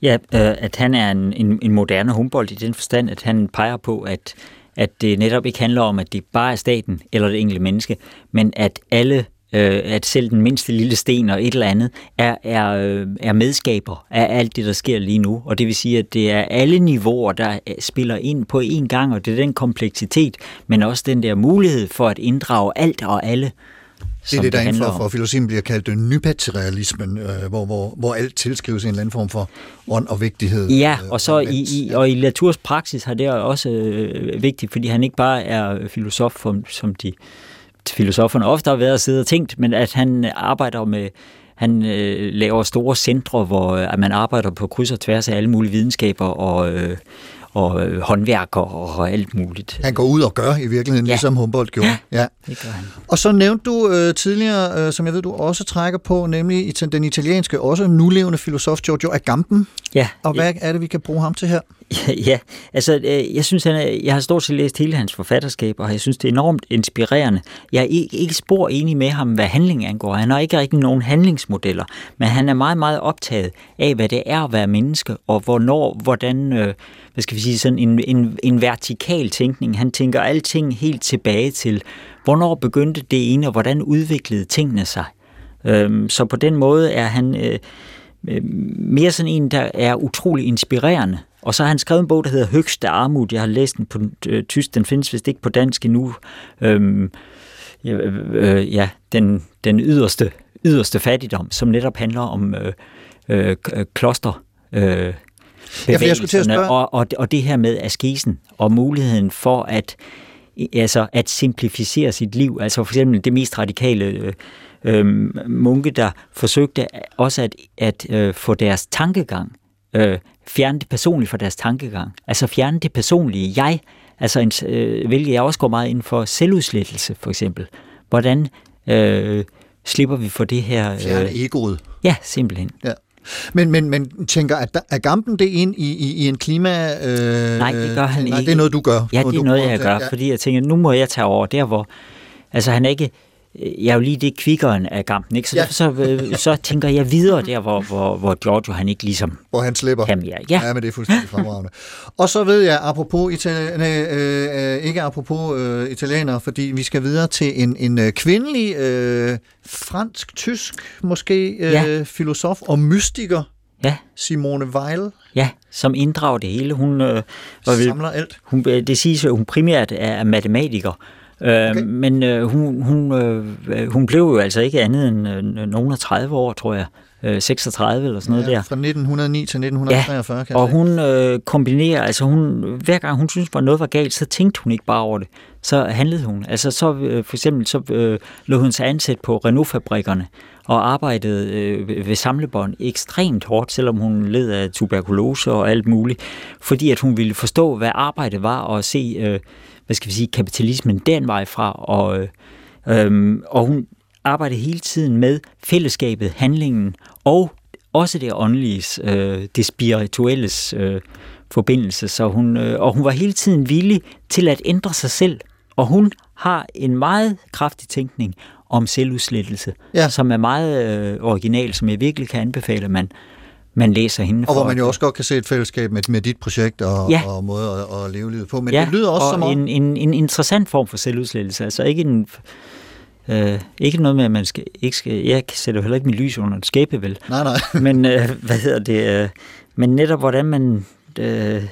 Ja, øh, at han er en, en, en moderne Humboldt i den forstand, at han peger på, at at det netop ikke handler om, at det bare er staten eller det enkelte menneske, men at alle øh, at selv den mindste lille sten og et eller andet er, er, øh, er medskaber af alt det, der sker lige nu. Og det vil sige, at det er alle niveauer, der øh, spiller ind på én gang, og det er den kompleksitet, men også den der mulighed for at inddrage alt og alle. Det er det, der inden for, for filosofien bliver kaldt øh, nypaterialismen, øh, hvor, hvor, hvor alt tilskrives en eller anden form for ånd og vigtighed. Ja, øh, og så i, i, og i Latours praksis har det også øh, vigtigt, fordi han ikke bare er filosof, som, som de filosoferne ofte har været og siddet og tænkt, men at han arbejder med, han øh, laver store centre, hvor øh, man arbejder på kryds og tværs af alle mulige videnskaber og, øh, og øh, håndværker og alt muligt. Han går ud og gør i virkeligheden, Ja. ja. ligesom Humboldt gjorde. Ja. Det gør han. Og så nævnte du øh, tidligere, øh, som jeg ved, du også trækker på, nemlig den italienske, også nulevende filosof Giorgio Agamben. Ja, Og hvad er det, vi kan bruge ham til her? ja, altså øh, jeg synes, han er, jeg har stort set læst hele hans forfatterskab, og jeg synes, det er enormt inspirerende. Jeg er ikke, ikke spor enig med ham, hvad handling angår. Han har ikke rigtig nogen handlingsmodeller, men han er meget, meget optaget af, hvad det er at være menneske, og hvornår, hvordan, øh, hvad skal vi sige, sådan en, en, en vertikal tænkning. Han tænker alting helt tilbage til, hvornår begyndte det ene, og hvordan udviklede tingene sig. Øhm, så på den måde er han øh, øh mere sådan en, der er utrolig inspirerende. Og så har han skrevet en bog, der hedder Høgste Armut. Jeg har læst den på øh, tysk. Den findes vist ikke på dansk endnu. Øhm, ja, øh, ja, den, den yderste, yderste fattigdom, som netop handler om øh, øh, k- kloster. Øh, Ja, for jeg skulle til at spørge- og, og, og det her med askesen og muligheden for at altså at simplificere sit liv. Altså for eksempel det mest radikale øh, øh, munke, der forsøgte også at, at øh, få deres tankegang, øh, fjerne det personlige fra deres tankegang. Altså fjerne det personlige jeg, altså en, øh, hvilket jeg også går meget ind for selvudslettelse for eksempel. Hvordan øh, slipper vi for det her? Fjerne Øh, egoet. ja, simpelthen. Ja. Men, men, men tænker, at Agamben det ind i, i, i en klima... Øh, Nej, det gør han nej, ikke. det er noget, du gør. Ja, det er noget, jeg gør, fordi jeg tænker, nu må jeg tage over der, hvor... Altså, han er ikke... Jeg er jo lige det kvikkeren af Gampen, ikke? Så Ja. derfor så, øh, så tænker jeg videre der, hvor, hvor, hvor Giorgio, han ikke ligesom Hvor han slipper. kan mere. Ja, Ja, men det er fuldstændig fremragende. Og så ved jeg, apropos itali- nej, øh, ikke apropos øh, italienere, fordi vi skal videre til en, en øh, kvindelig, øh, fransk-tysk måske, øh, Ja. filosof og mystiker, ja, Simone Weil, ja, som inddrager det hele. Hun, øh, samler alt. hun, øh, det siges, at hun primært er matematiker, øh, Okay. men øh, hun, hun, øh, hun blev jo altså ikke andet end øh, nogen af 30 år, tror jeg. Øh, 36 eller sådan noget Ja, der. fra 1909 til 1943, kan jeg Og hun øh, kombinerer, altså hun, hver gang hun synes, at noget var galt, så tænkte hun ikke bare over det. Så handlede hun. Altså så øh, for eksempel, så øh, lå hun sig ansat på Renault-fabrikkerne og arbejdede øh, ved- samlebånd ekstremt hårdt, selvom hun led af tuberkulose og alt muligt, fordi at hun ville forstå, hvad arbejdet var, og se, øh, hvad skal vi sige, kapitalismen den vej fra, og, øh, øh, og hun arbejdede hele tiden med fællesskabet, handlingen, og også det åndelige, øh, det spirituelles øh, forbindelse. Så hun, øh, og hun var hele tiden villig til at ændre sig selv. Og hun har en meget kraftig tænkning om selvudslettelse, Ja. som er meget øh, original, som jeg virkelig kan anbefale, at man, man læser hende Og hvor man jo også godt kan se et fællesskab med, med dit projekt og, Ja. og måde at, at leve livet på. Men ja, det lyder også og som om... en, en, en interessant form for selvudslettelse. Altså ikke en... Øh, ikke noget med, at man skal, ikke skal... Jeg sætter jo heller ikke mit lys under et skæbe, vel? Nej, nej. men øh, hvad hedder det? Øh, men netop hvordan man øh,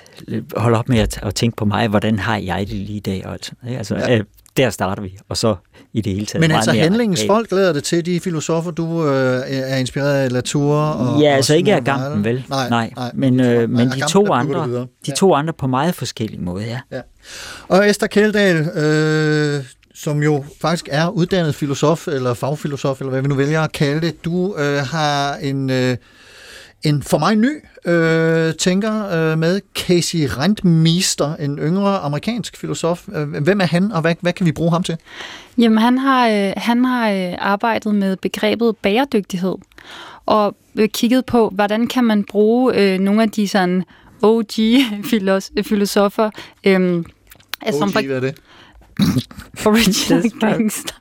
holder op med at, at tænke på mig, hvordan har jeg det lige i dag? Og altså, ja. øh, der starter vi, og så i det hele taget Men altså handlingens folk lader det til, de filosofer, du øh, er inspireret af Latour og Ja, og altså ikke af Gampen, vel? Nej, nej, nej men, nej, øh, men de to andre, de Ja. to andre på meget forskellige måder, ja. Ja. Og Esther Kjeldahl, øh, som jo faktisk er uddannet filosof, eller fagfilosof, eller hvad vi nu vælger at kalde det. Du øh, har en, øh, en for mig ny øh, tænker øh, med, Casey Rentmeester, en yngre amerikansk filosof. Øh, Hvem er han, og hvad, hvad kan vi bruge ham til? Jamen, han har, øh, han har øh, arbejdet med begrebet bæredygtighed, og øh, kigget på, hvordan kan man bruge øh, nogle af de sådan OG-filosofer, øh, altså, som OG, hvad er det? original gangster.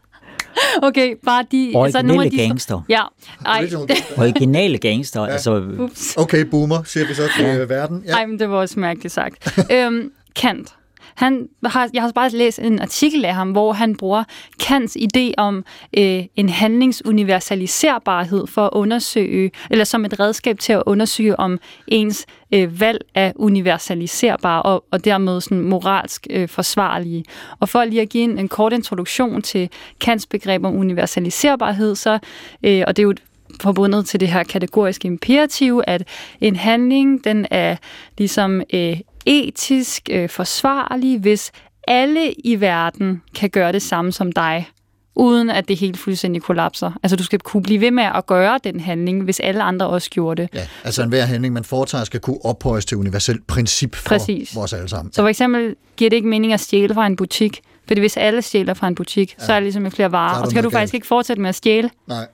Okay, bare de... Originelle nogle af de, gangster. Ja, ej, Original Originale gangster, ja. altså ups. Okay, boomer, siger vi så til ja. verden. Ja. Ej, men det var også mærkeligt sagt. øhm, Kant. Han har, jeg har bare læst en artikel af ham, hvor han bruger Kants idé om øh, en handlingsuniversaliserbarhed for at undersøge, eller som et redskab til at undersøge, om ens øh, valg er universaliserbare og, og dermed sådan moralsk øh, forsvarlige. Og for lige at give en, en kort introduktion til Kants begreb om universaliserbarhed, så, øh, og det er jo forbundet til det her kategoriske imperativ, at en handling, den er ligesom øh, etisk øh, forsvarlig, hvis alle i verden kan gøre det samme som dig, uden at det helt fuldstændig kollapser. Altså du skal kunne blive ved med at gøre den handling, hvis alle andre også gjorde det. Ja, altså enhver handling, man foretager, skal kunne ophøjes til universelt princip for Præcis. vores alle sammen. Så for eksempel giver det ikke mening at stjæle fra en butik, fordi hvis alle stjæler fra en butik, ja. så er det ligesom flere er varer, og så kan du faktisk galt. ikke fortsætte med at stjæle. Nej.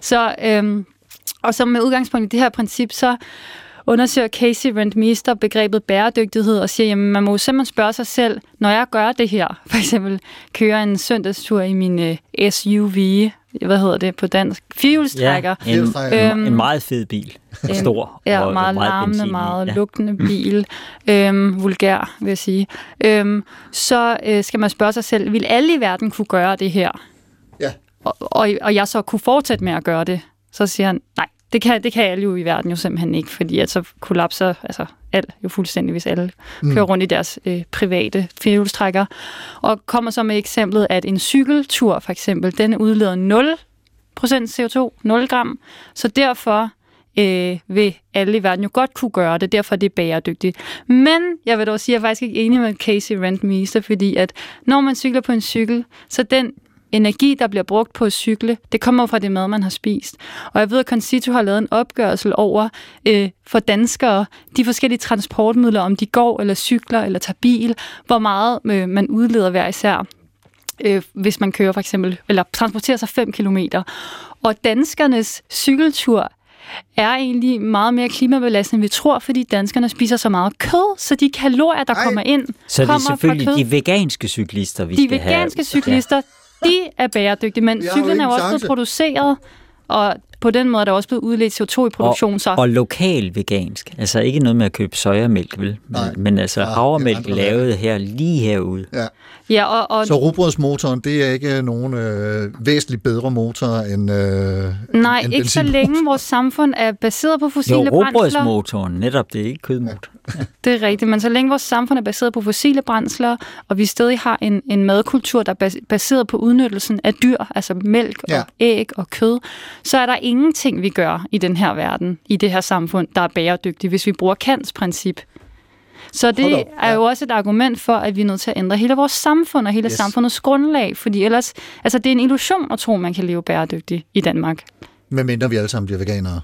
Så, øhm, og så med udgangspunkt i det her princip, så undersøger Casey Rentmeester begrebet bæredygtighed og siger, jamen man må jo simpelthen spørge sig selv, når jeg gør det her, for eksempel kører en søndagstur i min øh, SUV, hvad hedder det på dansk, firehjulstrækker, Ja, en, Firehjulstrækker. en, en meget fed bil. En- Stor. Ja, og meget, meget larmende, benzin meget ja. lugtende bil. Øhm, vulgær, vil jeg sige. Øhm, så øh, skal man spørge sig selv, vil alle i verden kunne gøre det her? Ja. Og, og, og jeg så kunne fortsætte med at gøre det? Så siger han, nej, det kan, det kan alle jo i verden jo simpelthen ikke, fordi at så kollapser altså, alt jo fuldstændig, hvis alle mm. kører rundt i deres øh, private firehjulstrækker. Og kommer så med eksemplet, at en cykeltur for eksempel, den udleder 0% CO2, 0 gram, så derfor øh, vil alle i verden jo godt kunne gøre det, derfor er det bæredygtigt. Men jeg vil dog sige, at jeg er faktisk ikke enig med Casey Rentmeester, fordi at når man cykler på en cykel, så den energi, der bliver brugt på at cykle, det kommer fra det mad, man har spist. Og jeg ved, at Concito har lavet en opgørelse over øh, for danskere, de forskellige transportmidler, om de går eller cykler eller tager bil, hvor meget øh, man udleder hver især øh, hvis man kører for eksempel, eller transporterer sig 5 km. Og danskernes cykeltur er egentlig meget mere klimabelastende, end vi tror, fordi danskerne spiser så meget kød, så de kalorier, der Ej. kommer ind, Så det er kommer fra selvfølgelig kød. de veganske cyklister, vi De skal have. veganske cyklister, de er bæredygtige, men cyklen er jo også blevet produceret, og på den måde er der også blevet udledt CO2 i produktion, så Og, og lokal vegansk. Altså ikke noget med at købe sojamælk, vel? Men, Nej. men altså Ja, havremælk lavet her, lige herude. Ja. Ja, og, og Så rugbrødsmotoren, det er ikke nogen øh, væsentligt bedre motor end øh, nej, end ikke så længe vores samfund er baseret på Jo, fossile brændsler. råbrødsmotoren, netop det er ikke kødmotor. Det er rigtigt, men så længe vores samfund er baseret på fossile brændsler, og vi stadig har en, en madkultur, der er bas- baseret på udnyttelsen af dyr, altså mælk Ja. og æg og kød, så er der ingenting, vi gør i den her verden, i det her samfund, der er bæredygtigt, hvis vi bruger Kants princip. Så det op, er ja. jo også et argument for, at vi er nødt til at ændre hele vores samfund og hele Yes. samfundets grundlag, fordi ellers, altså det er en illusion at tro, at man kan leve bæredygtigt i Danmark. Medmindre vi alle sammen bliver veganere.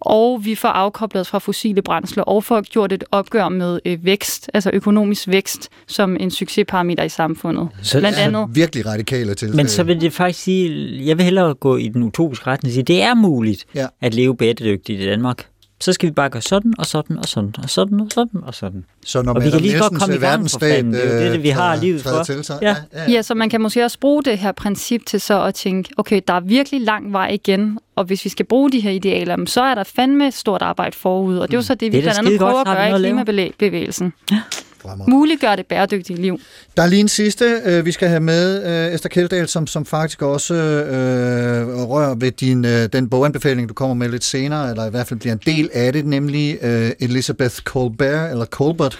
og vi får afkoblet os fra fossile brændsler, og får gjort et opgør med øh, vækst, altså økonomisk vækst, som en succesparameter i samfundet. Så- Blandt Ja. andet. Virkelig radikale til. Men så vil det faktisk sige, jeg vil hellere gå i den utopiske retning og sige, det er muligt Ja. at leve bæredygtigt i Danmark. Så skal vi bare gøre sådan og sådan og sådan og sådan og sådan og sådan. så når og vi kan lige godt komme i øh, gang, for fanden. Det er jo det, det, vi har øh, livet for. Til, så, Ja. ja, ja. Ja, så man kan måske også bruge det her princip til så at tænke, okay, der er virkelig lang vej igen, og hvis vi skal bruge de her idealer, så er der fandme stort arbejde forud, og det er jo så det, vi Det er blandt andet prøver at gøre i klimabevægelsen. Fremragende. Muliggør det bæredygtige liv. Der er lige en sidste, øh, vi skal have med, øh, Esther Kjeldahl, som, som faktisk også øh, rører ved din, øh, den boganbefaling, du kommer med lidt senere, eller i hvert fald bliver en del af det, nemlig øh, Elizabeth Colbert, eller Colbert,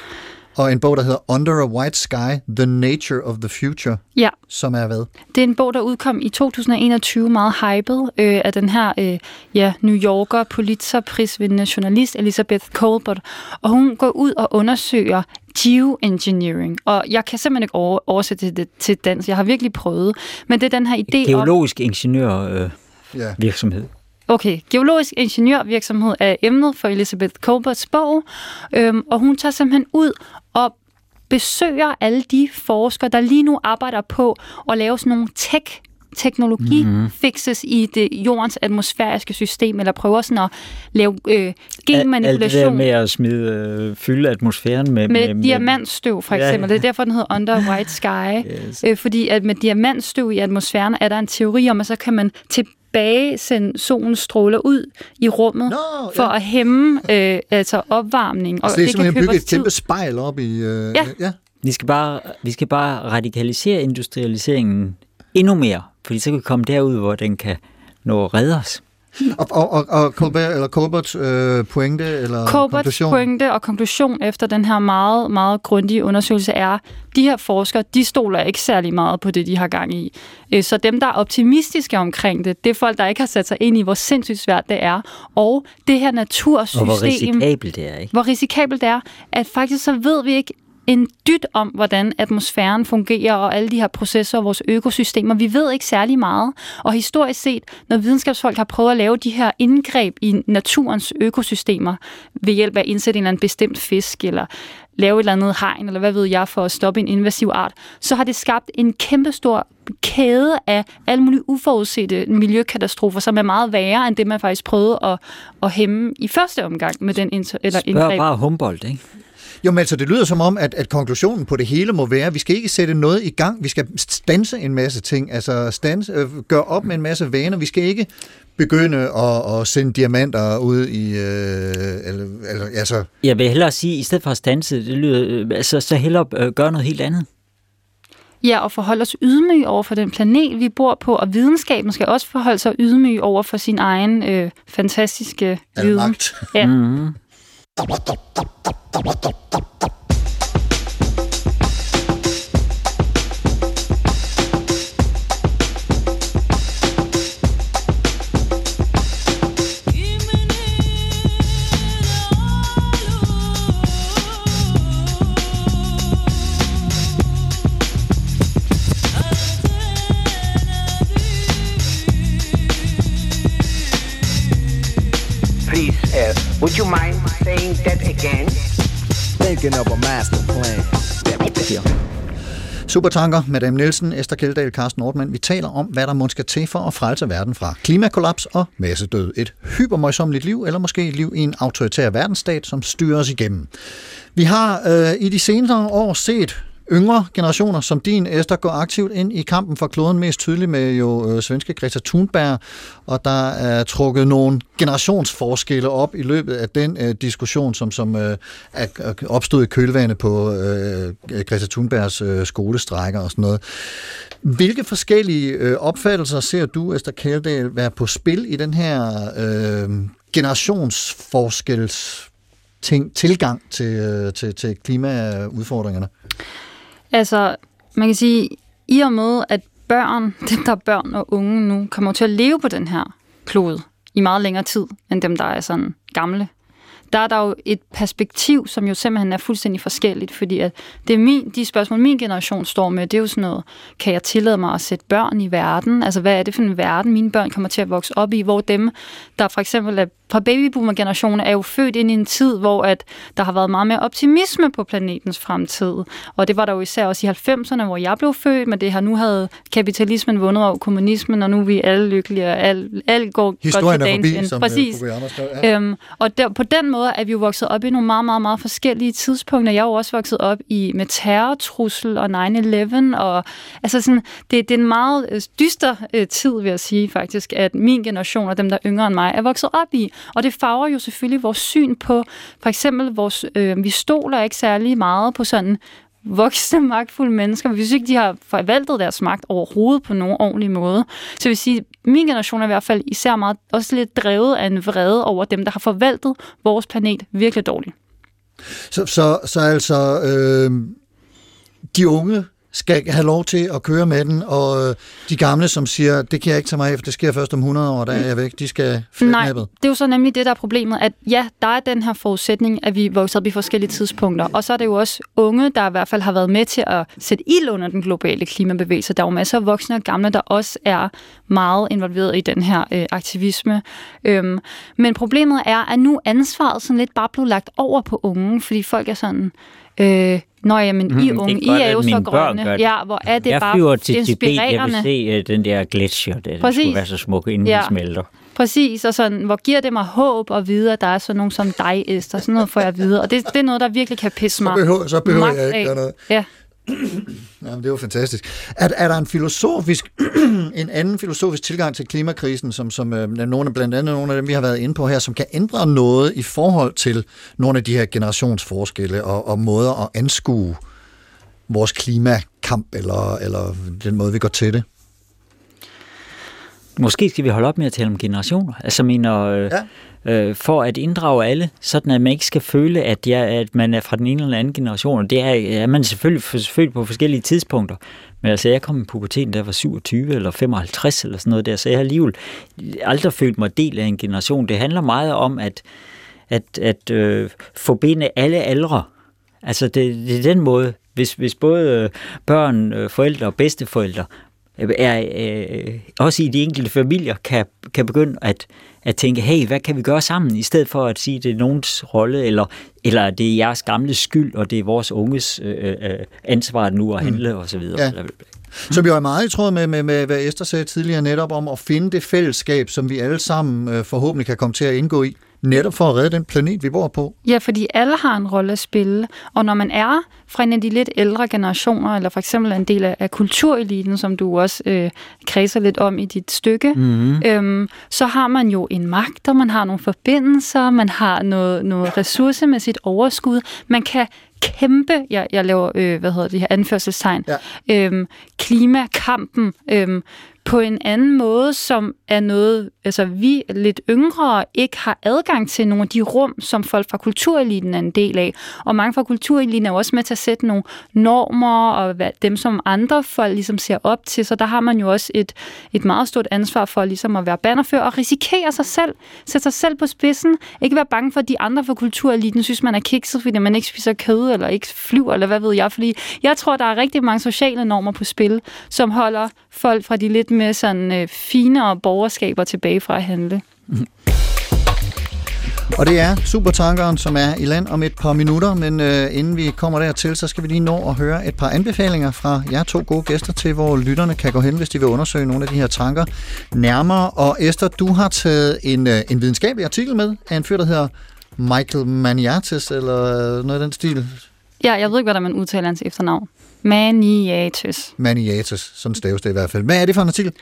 og en bog, der hedder Under a White Sky, The Nature of the Future, Ja, som er hvad? Det er en bog, der udkom i 2021, meget hyped, øh, af den her øh, ja, New Yorker Pulitzer-prisvindende journalist Elizabeth Colbert. Og hun går ud og undersøger geoengineering. Og jeg kan simpelthen ikke over- oversætte det til dansk. Jeg har virkelig prøvet. Men det er den her idé om... Geologisk ingeniør øh, Ja. virksomhed. Okay, geologisk ingeniørvirksomhed er emnet for Elizabeth Colberts bog, øhm, og hun tager simpelthen ud og besøger alle de forskere, der lige nu arbejder på at lave sådan nogle tech teknologi mm-hmm. fixes i det jordens atmosfæriske system, eller prøver sådan at lave øh, Alt det der genmanipulation med at smide, øh, fylde atmosfæren med... med, med diamantstøv for eksempel. ja. Det er derfor, den hedder Under White Sky. Yes. Øh, fordi at med diamantstøv i atmosfæren er der en teori om, at så kan man tilbage sende solens stråler ud i rummet Nå, for ja. at hæmme øh, altså opvarmning. Og Altså, det er kan simpelthen købe bygge os et kæmpe spejl op i... Øh, Ja. ja. Vi skal bare, vi skal bare radikalisere industrialiseringen endnu mere, fordi så kan vi komme derud, hvor den kan nå at redde os. Og, og, og, og Colbert, eller Colberts øh, pointe, eller Colberts konklusion? pointe og konklusion efter den her meget, meget grundige undersøgelse er, de her forskere, de stoler ikke særlig meget på det, de har gang i. Øh, Så dem, der er optimistiske omkring det, det er folk, der ikke har sat sig ind i, hvor sindssygt svært det er. Og det her natursystem... Og hvor risikabelt det er, ikke? hvor risikabelt det er, at faktisk så ved vi ikke en dyt om, hvordan atmosfæren fungerer og alle de her processer og vores økosystemer. Vi ved ikke særlig meget. Og historisk set, når videnskabsfolk har prøvet at lave de her indgreb i naturens økosystemer ved hjælp af at indsætte en eller anden bestemt fisk, eller lave et eller andet hegn, eller hvad ved jeg, for at stoppe en invasiv art, så har det skabt en kæmpestor kæde af alle mulige uforudsete miljøkatastrofer, som er meget værre end det, man faktisk prøvede at, at hæmme i første omgang med den inter- eller Spørg indgreb. bare Humboldt, ikke? Jo, men altså, det lyder som om, at, at konklusionen på det hele må være, at vi skal ikke sætte noget i gang. Vi skal stanse en masse ting, altså stanse, øh, gøre op med en masse vaner. Vi skal ikke begynde at, at sende diamanter ud i... Øh, eller, eller, altså, Jeg vil hellere sige, i stedet for at stanse, det lyder, øh, altså, så hellere øh, gøre noget helt andet. Ja, og forholde os ydmyg over for den planet, vi bor på, og videnskaben skal også forholde sig ydmyg over for sin egen øh, fantastiske viden. magt. Ja. Mm. tap tap tap tap tap tap tap tap Thinking of a master plan. Supertanker, Madame Nielsen, Esther Kjeldahl, Carsten Nordmann. Vi taler om, hvad der måske skal til for at frelse verden fra klimakollaps og massedød. Et hypermøjsommeligt liv, eller måske et liv i en autoritær verdensstat, som styrer os igennem. Vi har øh, i de senere år set yngre generationer som din, Esther, går aktivt ind i kampen for kloden, mest tydeligt med jo øh, svenske Greta Thunberg, og der er trukket nogle generationsforskelle op i løbet af den øh, diskussion, som, som øh, er opstod i kølvandet på øh, Greta Thunbergs øh, skolestrækker og sådan noget. Hvilke forskellige øh, opfattelser ser du, Esther Kjeldahl, være på spil i den her øh, generationsforskels ting, tilgang til, øh, til, til klimaudfordringerne? Altså, man kan sige, i og med, at børn, dem der er børn og unge nu, kommer til at leve på den her klode i meget længere tid, end dem, der er sådan gamle. Der er der jo et perspektiv, som jo simpelthen er fuldstændig forskelligt, fordi at det er min, de spørgsmål, min generation står med, det er jo sådan noget, kan jeg tillade mig at sætte børn i verden? Altså, hvad er det for en verden, mine børn kommer til at vokse op i, hvor dem, der for eksempel er fra babyboomer-generationen, er jo født ind i en tid, hvor at der har været meget mere optimisme på planetens fremtid. Og det var der jo især også i 90'erne, hvor jeg blev født, men det har nu havde kapitalismen vundet over kommunismen, og nu er vi alle lykkelige, og alt, alt går Historien godt til forbi, dagens som ende. øh, Præcis. Ja. Øhm, og der, på den måde er vi jo vokset op i nogle meget, meget, meget forskellige tidspunkter. Jeg er jo også vokset op i med terrortrussel og 9-11, og altså sådan, det, det er en meget øh, dyster øh, tid, vil jeg sige faktisk, at min generation og dem, der er yngre end mig, er vokset op i. Og det farver jo selvfølgelig vores syn på, for eksempel, vores, øh, vi stoler ikke særlig meget på sådan voksne, magtfulde mennesker, hvis ikke de har forvaltet deres magt overhovedet på nogen ordentlig måde. Så jeg vil sige, min generation er i hvert fald især meget, også lidt drevet af en vrede over dem, der har forvaltet vores planet virkelig dårligt. Så, så, så altså, øh, de unge skal have lov til at køre med den, og øh, de gamle, som siger, det kan jeg ikke tage mig af, for det sker først om 100 år, der er jeg væk, de skal Nej, flætnappet. det er jo så nemlig det, der er problemet, at ja, der er den her forudsætning, at vi vokser op i forskellige tidspunkter, og så er det jo også unge, der i hvert fald har været med til at sætte ild under den globale klimabevægelse. Der er jo masser af voksne og gamle, der også er meget involveret i den her øh, aktivisme. Øhm, men problemet er, at nu ansvaret sådan lidt bare blevet lagt over på unge, fordi folk er sådan... Øh, Nå ja, men I Mhm, er unge, I er jo at så grønne. gør det. Ja, hvor er det jeg bare flyver til Tibet, jeg vil se uh, den der gletsjer, der Præcis. skulle være så smuk, inden Ja. den smelter. Præcis, og sådan, hvor giver det mig håb at vide, at der er sådan nogen som dig, Esther. Sådan noget får jeg at vide, og det, det er noget, der virkelig kan pisse mig. Så behøver, så behøver magt jeg ikke af. gøre noget. Ja. Jamen, det er fantastisk. Er, er der en filosofisk, en anden filosofisk tilgang til klimakrisen, som, som øh, nogle, blandt andet nogle af dem, vi har været inde på her, som kan ændre noget i forhold til nogle af de her generationsforskelle og, og måder at anskue vores klimakamp, eller, eller den måde, vi går til det? Måske skal vi holde op med at tale om generationer. Altså mener, øh, ja. øh, for at inddrage alle, sådan at man ikke skal føle, at, jeg, at man er fra den ene eller anden generation. Det er, er man selvfølgelig, selvfølgelig på forskellige tidspunkter. Men altså, jeg kom i puberteten, da jeg var 27 eller 55 eller sådan noget der, så jeg har alligevel aldrig følt mig del af en generation. Det handler meget om at, at, at øh, forbinde alle aldre. Altså, det, det er den måde, hvis, hvis både børn, øh, forældre og bedsteforældre er, øh, også i de enkelte familier kan, kan begynde at, at tænke, hey, hvad kan vi gøre sammen, i stedet for at sige, det er nogens rolle, eller, eller det er jeres gamle skyld, og det er vores unges øh, øh, ansvar nu at handle, mm. osv. Ja. Som jo er meget i tråd med, med, med, hvad Esther sagde tidligere netop om at finde det fællesskab, som vi alle sammen øh, forhåbentlig kan komme til at indgå i netop for at redde den planet, vi bor på. Ja, fordi alle har en rolle at spille, og når man er fra en af de lidt ældre generationer, eller for eksempel en del af, af kultureliten, som du også øh, kredser lidt om i dit stykke, mm-hmm. øhm, så har man jo en magt, og man har nogle forbindelser, man har noget, noget ressourcemæssigt overskud, man kan kæmpe, jeg, jeg laver, øh, hvad hedder det her, anførselstegn, ja. øhm, klimakampen, øhm, på en anden måde, som er noget, altså vi lidt yngre ikke har adgang til nogle af de rum, som folk fra kultureliten er en del af. Og mange fra kultureliten er også med til at sætte nogle normer, og dem som andre folk ligesom ser op til. Så der har man jo også et, et meget stort ansvar for ligesom at være bannerfører og risikere sig selv, sætte sig selv på spidsen. Ikke være bange for, at de andre fra kultureliten synes, man er kikset, fordi man ikke spiser kød, eller ikke flyver, eller hvad ved jeg. Fordi jeg tror, der er rigtig mange sociale normer på spil, som holder folk fra de lidt med sådan øh, finere borgerskaber tilbage fra at handle. Og det er Supertankeren, som er i land om et par minutter, men øh, inden vi kommer dertil, så skal vi lige nå at høre et par anbefalinger fra jer to gode gæster til, hvor lytterne kan gå hen, hvis de vil undersøge nogle af de her tanker nærmere. Og Esther, du har taget en, øh, en videnskabelig artikel med af en fyr, der hedder Michael Maniatis, eller noget af den stil. Ja, jeg ved ikke, hvordan man udtaler hans efternavn. Maniatus. Maniatus, sådan staves det i hvert fald. Hvad er det for en artikel?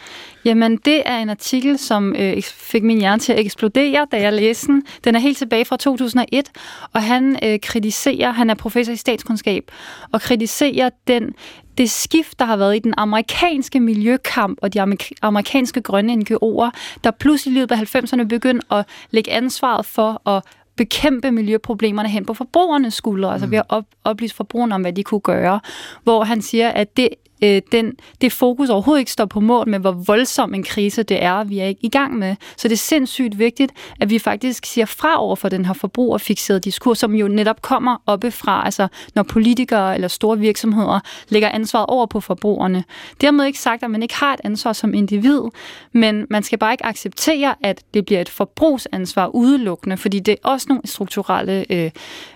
Jamen, det er en artikel, som øh, fik min hjerne til at eksplodere, da jeg læste den. Den er helt tilbage fra 2001, og han øh, kritiserer, han er professor i statskundskab, og kritiserer den det skift, der har været i den amerikanske miljøkamp og de amerikanske grønne NGO'er, der pludselig i løbet af 90'erne begyndte at lægge ansvaret for at bekæmpe miljøproblemerne hen på forbrugernes skuldre, altså ved at op, oplyse forbrugerne om, hvad de kunne gøre. Hvor han siger, at det øh, den, det fokus overhovedet ikke står på mål med, hvor voldsom en krise det er, vi er ikke i gang med. Så det er sindssygt vigtigt, at vi faktisk siger fra over for den her forbrugerfixerede diskurs, som jo netop kommer oppefra, altså når politikere eller store virksomheder lægger ansvaret over på forbrugerne. Dermed ikke sagt, at man ikke har et ansvar som individ, men man skal bare ikke acceptere, at det bliver et forbrugsansvar udelukkende, fordi det er også nogle strukturelle øh,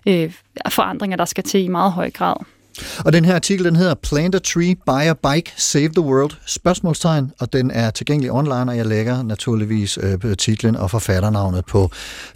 øh, forandringer, der skal til i meget høj grad. Og den her artikel, den hedder Plant a Tree, Buy a Bike, Save the World, spørgsmålstegn, og den er tilgængelig online, og jeg lægger naturligvis øh, titlen og forfatternavnet på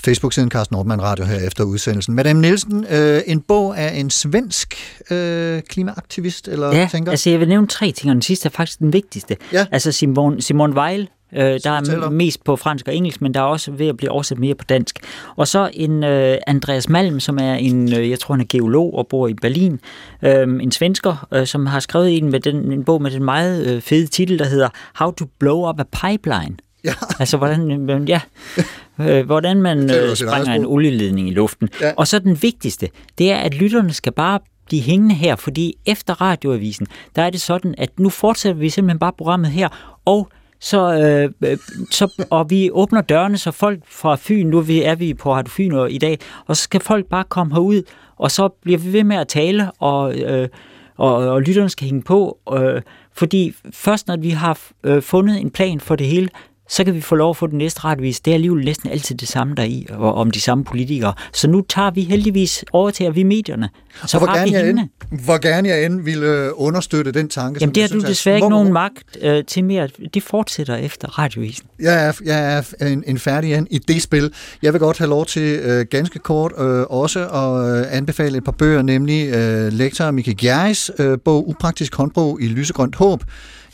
Facebook-siden Carsten Nordmann Radio her efter udsendelsen. Madame Nielsen, øh, en bog af en svensk øh, klimaaktivist, eller ja, tænker? altså jeg vil nævne tre ting, og den sidste er faktisk den vigtigste. Ja. Altså Simon, Simon Weil, Øh, der er mest på fransk og engelsk, men der er også ved at blive oversat mere på dansk. Og så en øh, Andreas Malm, som er en, øh, jeg tror han er geolog og bor i Berlin, øh, en svensker, øh, som har skrevet en, med den, en bog med den meget øh, fede titel, der hedder How to Blow Up a Pipeline. Ja. Altså, hvordan, øh, ja, øh, hvordan man øh, sprænger en olieledning i luften. Ja. Og så den vigtigste, det er, at lytterne skal bare blive hængende her, fordi efter radioavisen, der er det sådan, at nu fortsætter vi simpelthen bare programmet her, og så, øh, øh, så, og vi åbner dørene, så folk fra Fyn, nu er vi på Radio Fyn i dag, og så skal folk bare komme herud, og så bliver vi ved med at tale, og, øh, og, og lytterne skal hænge på, øh, fordi først når vi har øh, fundet en plan for det hele, så kan vi få lov at få den næste retvis. Det er alligevel næsten altid det samme der i, og om de samme politikere. Så nu tager vi heldigvis over til at vi medierne. Så og hvor gerne, jeg end, hvor gerne jeg end ville øh, understøtte den tanke. Jamen det har du synes, desværre ikke nogen magt øh, til mere. Det fortsætter efter radiovisen. Jeg er, jeg er en, en færdig en i det spil. Jeg vil godt have lov til øh, ganske kort øh, også at øh, anbefale et par bøger, nemlig øh, lektor Mikke Gjerris øh, bog Upraktisk håndbog i lysegrønt håb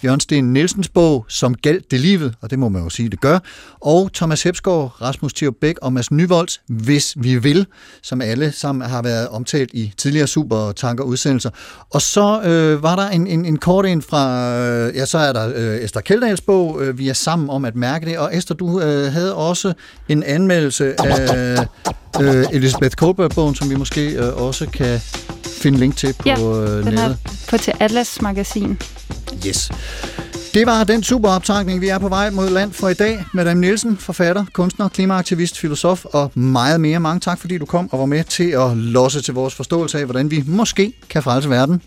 Jørgen Sten Nielsens bog, Som galt det livet, og det må man jo sige, det gør, og Thomas Hepsgaard, Rasmus Thier Bæk og Mads Nyvolds, Hvis vi vil, som alle sammen har været omtalt i tidligere supertanker udsendelser. Og så øh, var der en, en, en kort en fra, øh, ja, så er der øh, Esther Kjeldags bog, øh, Vi er sammen om at mærke det, og Esther, du øh, havde også en anmeldelse af øh, Elisabeth Kohlberg-bogen, som vi måske øh, også kan finde link til på Ja, øh, Den nettet. er på til Atlas Magasin. Yes. Det var den superoptagning, vi er på vej mod land for i dag. Madame Nielsen, forfatter, kunstner, klimaaktivist, filosof og meget mere. Mange tak, fordi du kom og var med til at losse til vores forståelse af, hvordan vi måske kan frelse verden.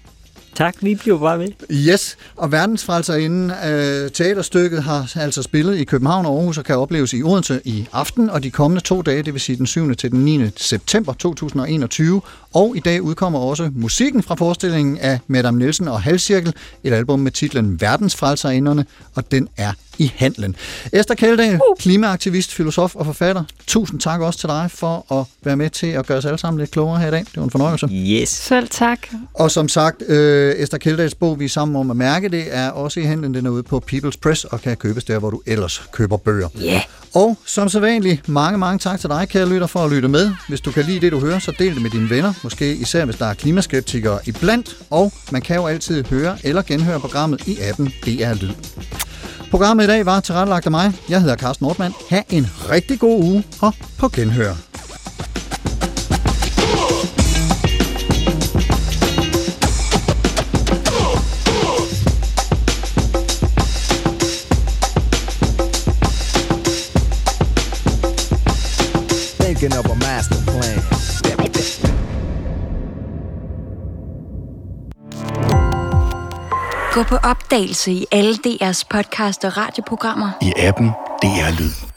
Tak, vi bliver bare med. Yes, og verdensfrelserinden øh, teaterstykket har altså spillet i København og Aarhus og kan opleves i Odense i aften og de kommende to dage, det vil sige den 7. til den 9. september 2021. Og i dag udkommer også musikken fra forestillingen af Madame Nielsen og Halvcirkel, et album med titlen Verdensfrelserinderne, og den er i handlen. Esther Kjeldahl, klimaaktivist, filosof og forfatter. Tusind tak også til dig for at være med til at gøre os alle sammen lidt klogere her i dag. Det var en fornøjelse. Yes. Selv tak. Og som sagt, øh, Esther Kjeldags bog, vi er sammen om at mærke det, er også i handlen. Den er ude på People's Press og kan købes der, hvor du ellers køber bøger. Ja. Yeah. Og som så vanligt, mange, mange tak til dig, kære lytter, for at lytte med. Hvis du kan lide det, du hører, så del det med dine venner. Måske især, hvis der er klimaskeptikere iblandt. Og man kan jo altid høre eller genhøre programmet i appen DR Lyd. Programmet i dag var tilrettelagt af mig. Jeg hedder Carsten Nordmann. Ha' en rigtig god uge og på genhør. A master plan. Gå på opdagelse i alle DR's podcast og radioprogrammer. I appen DR Lyd.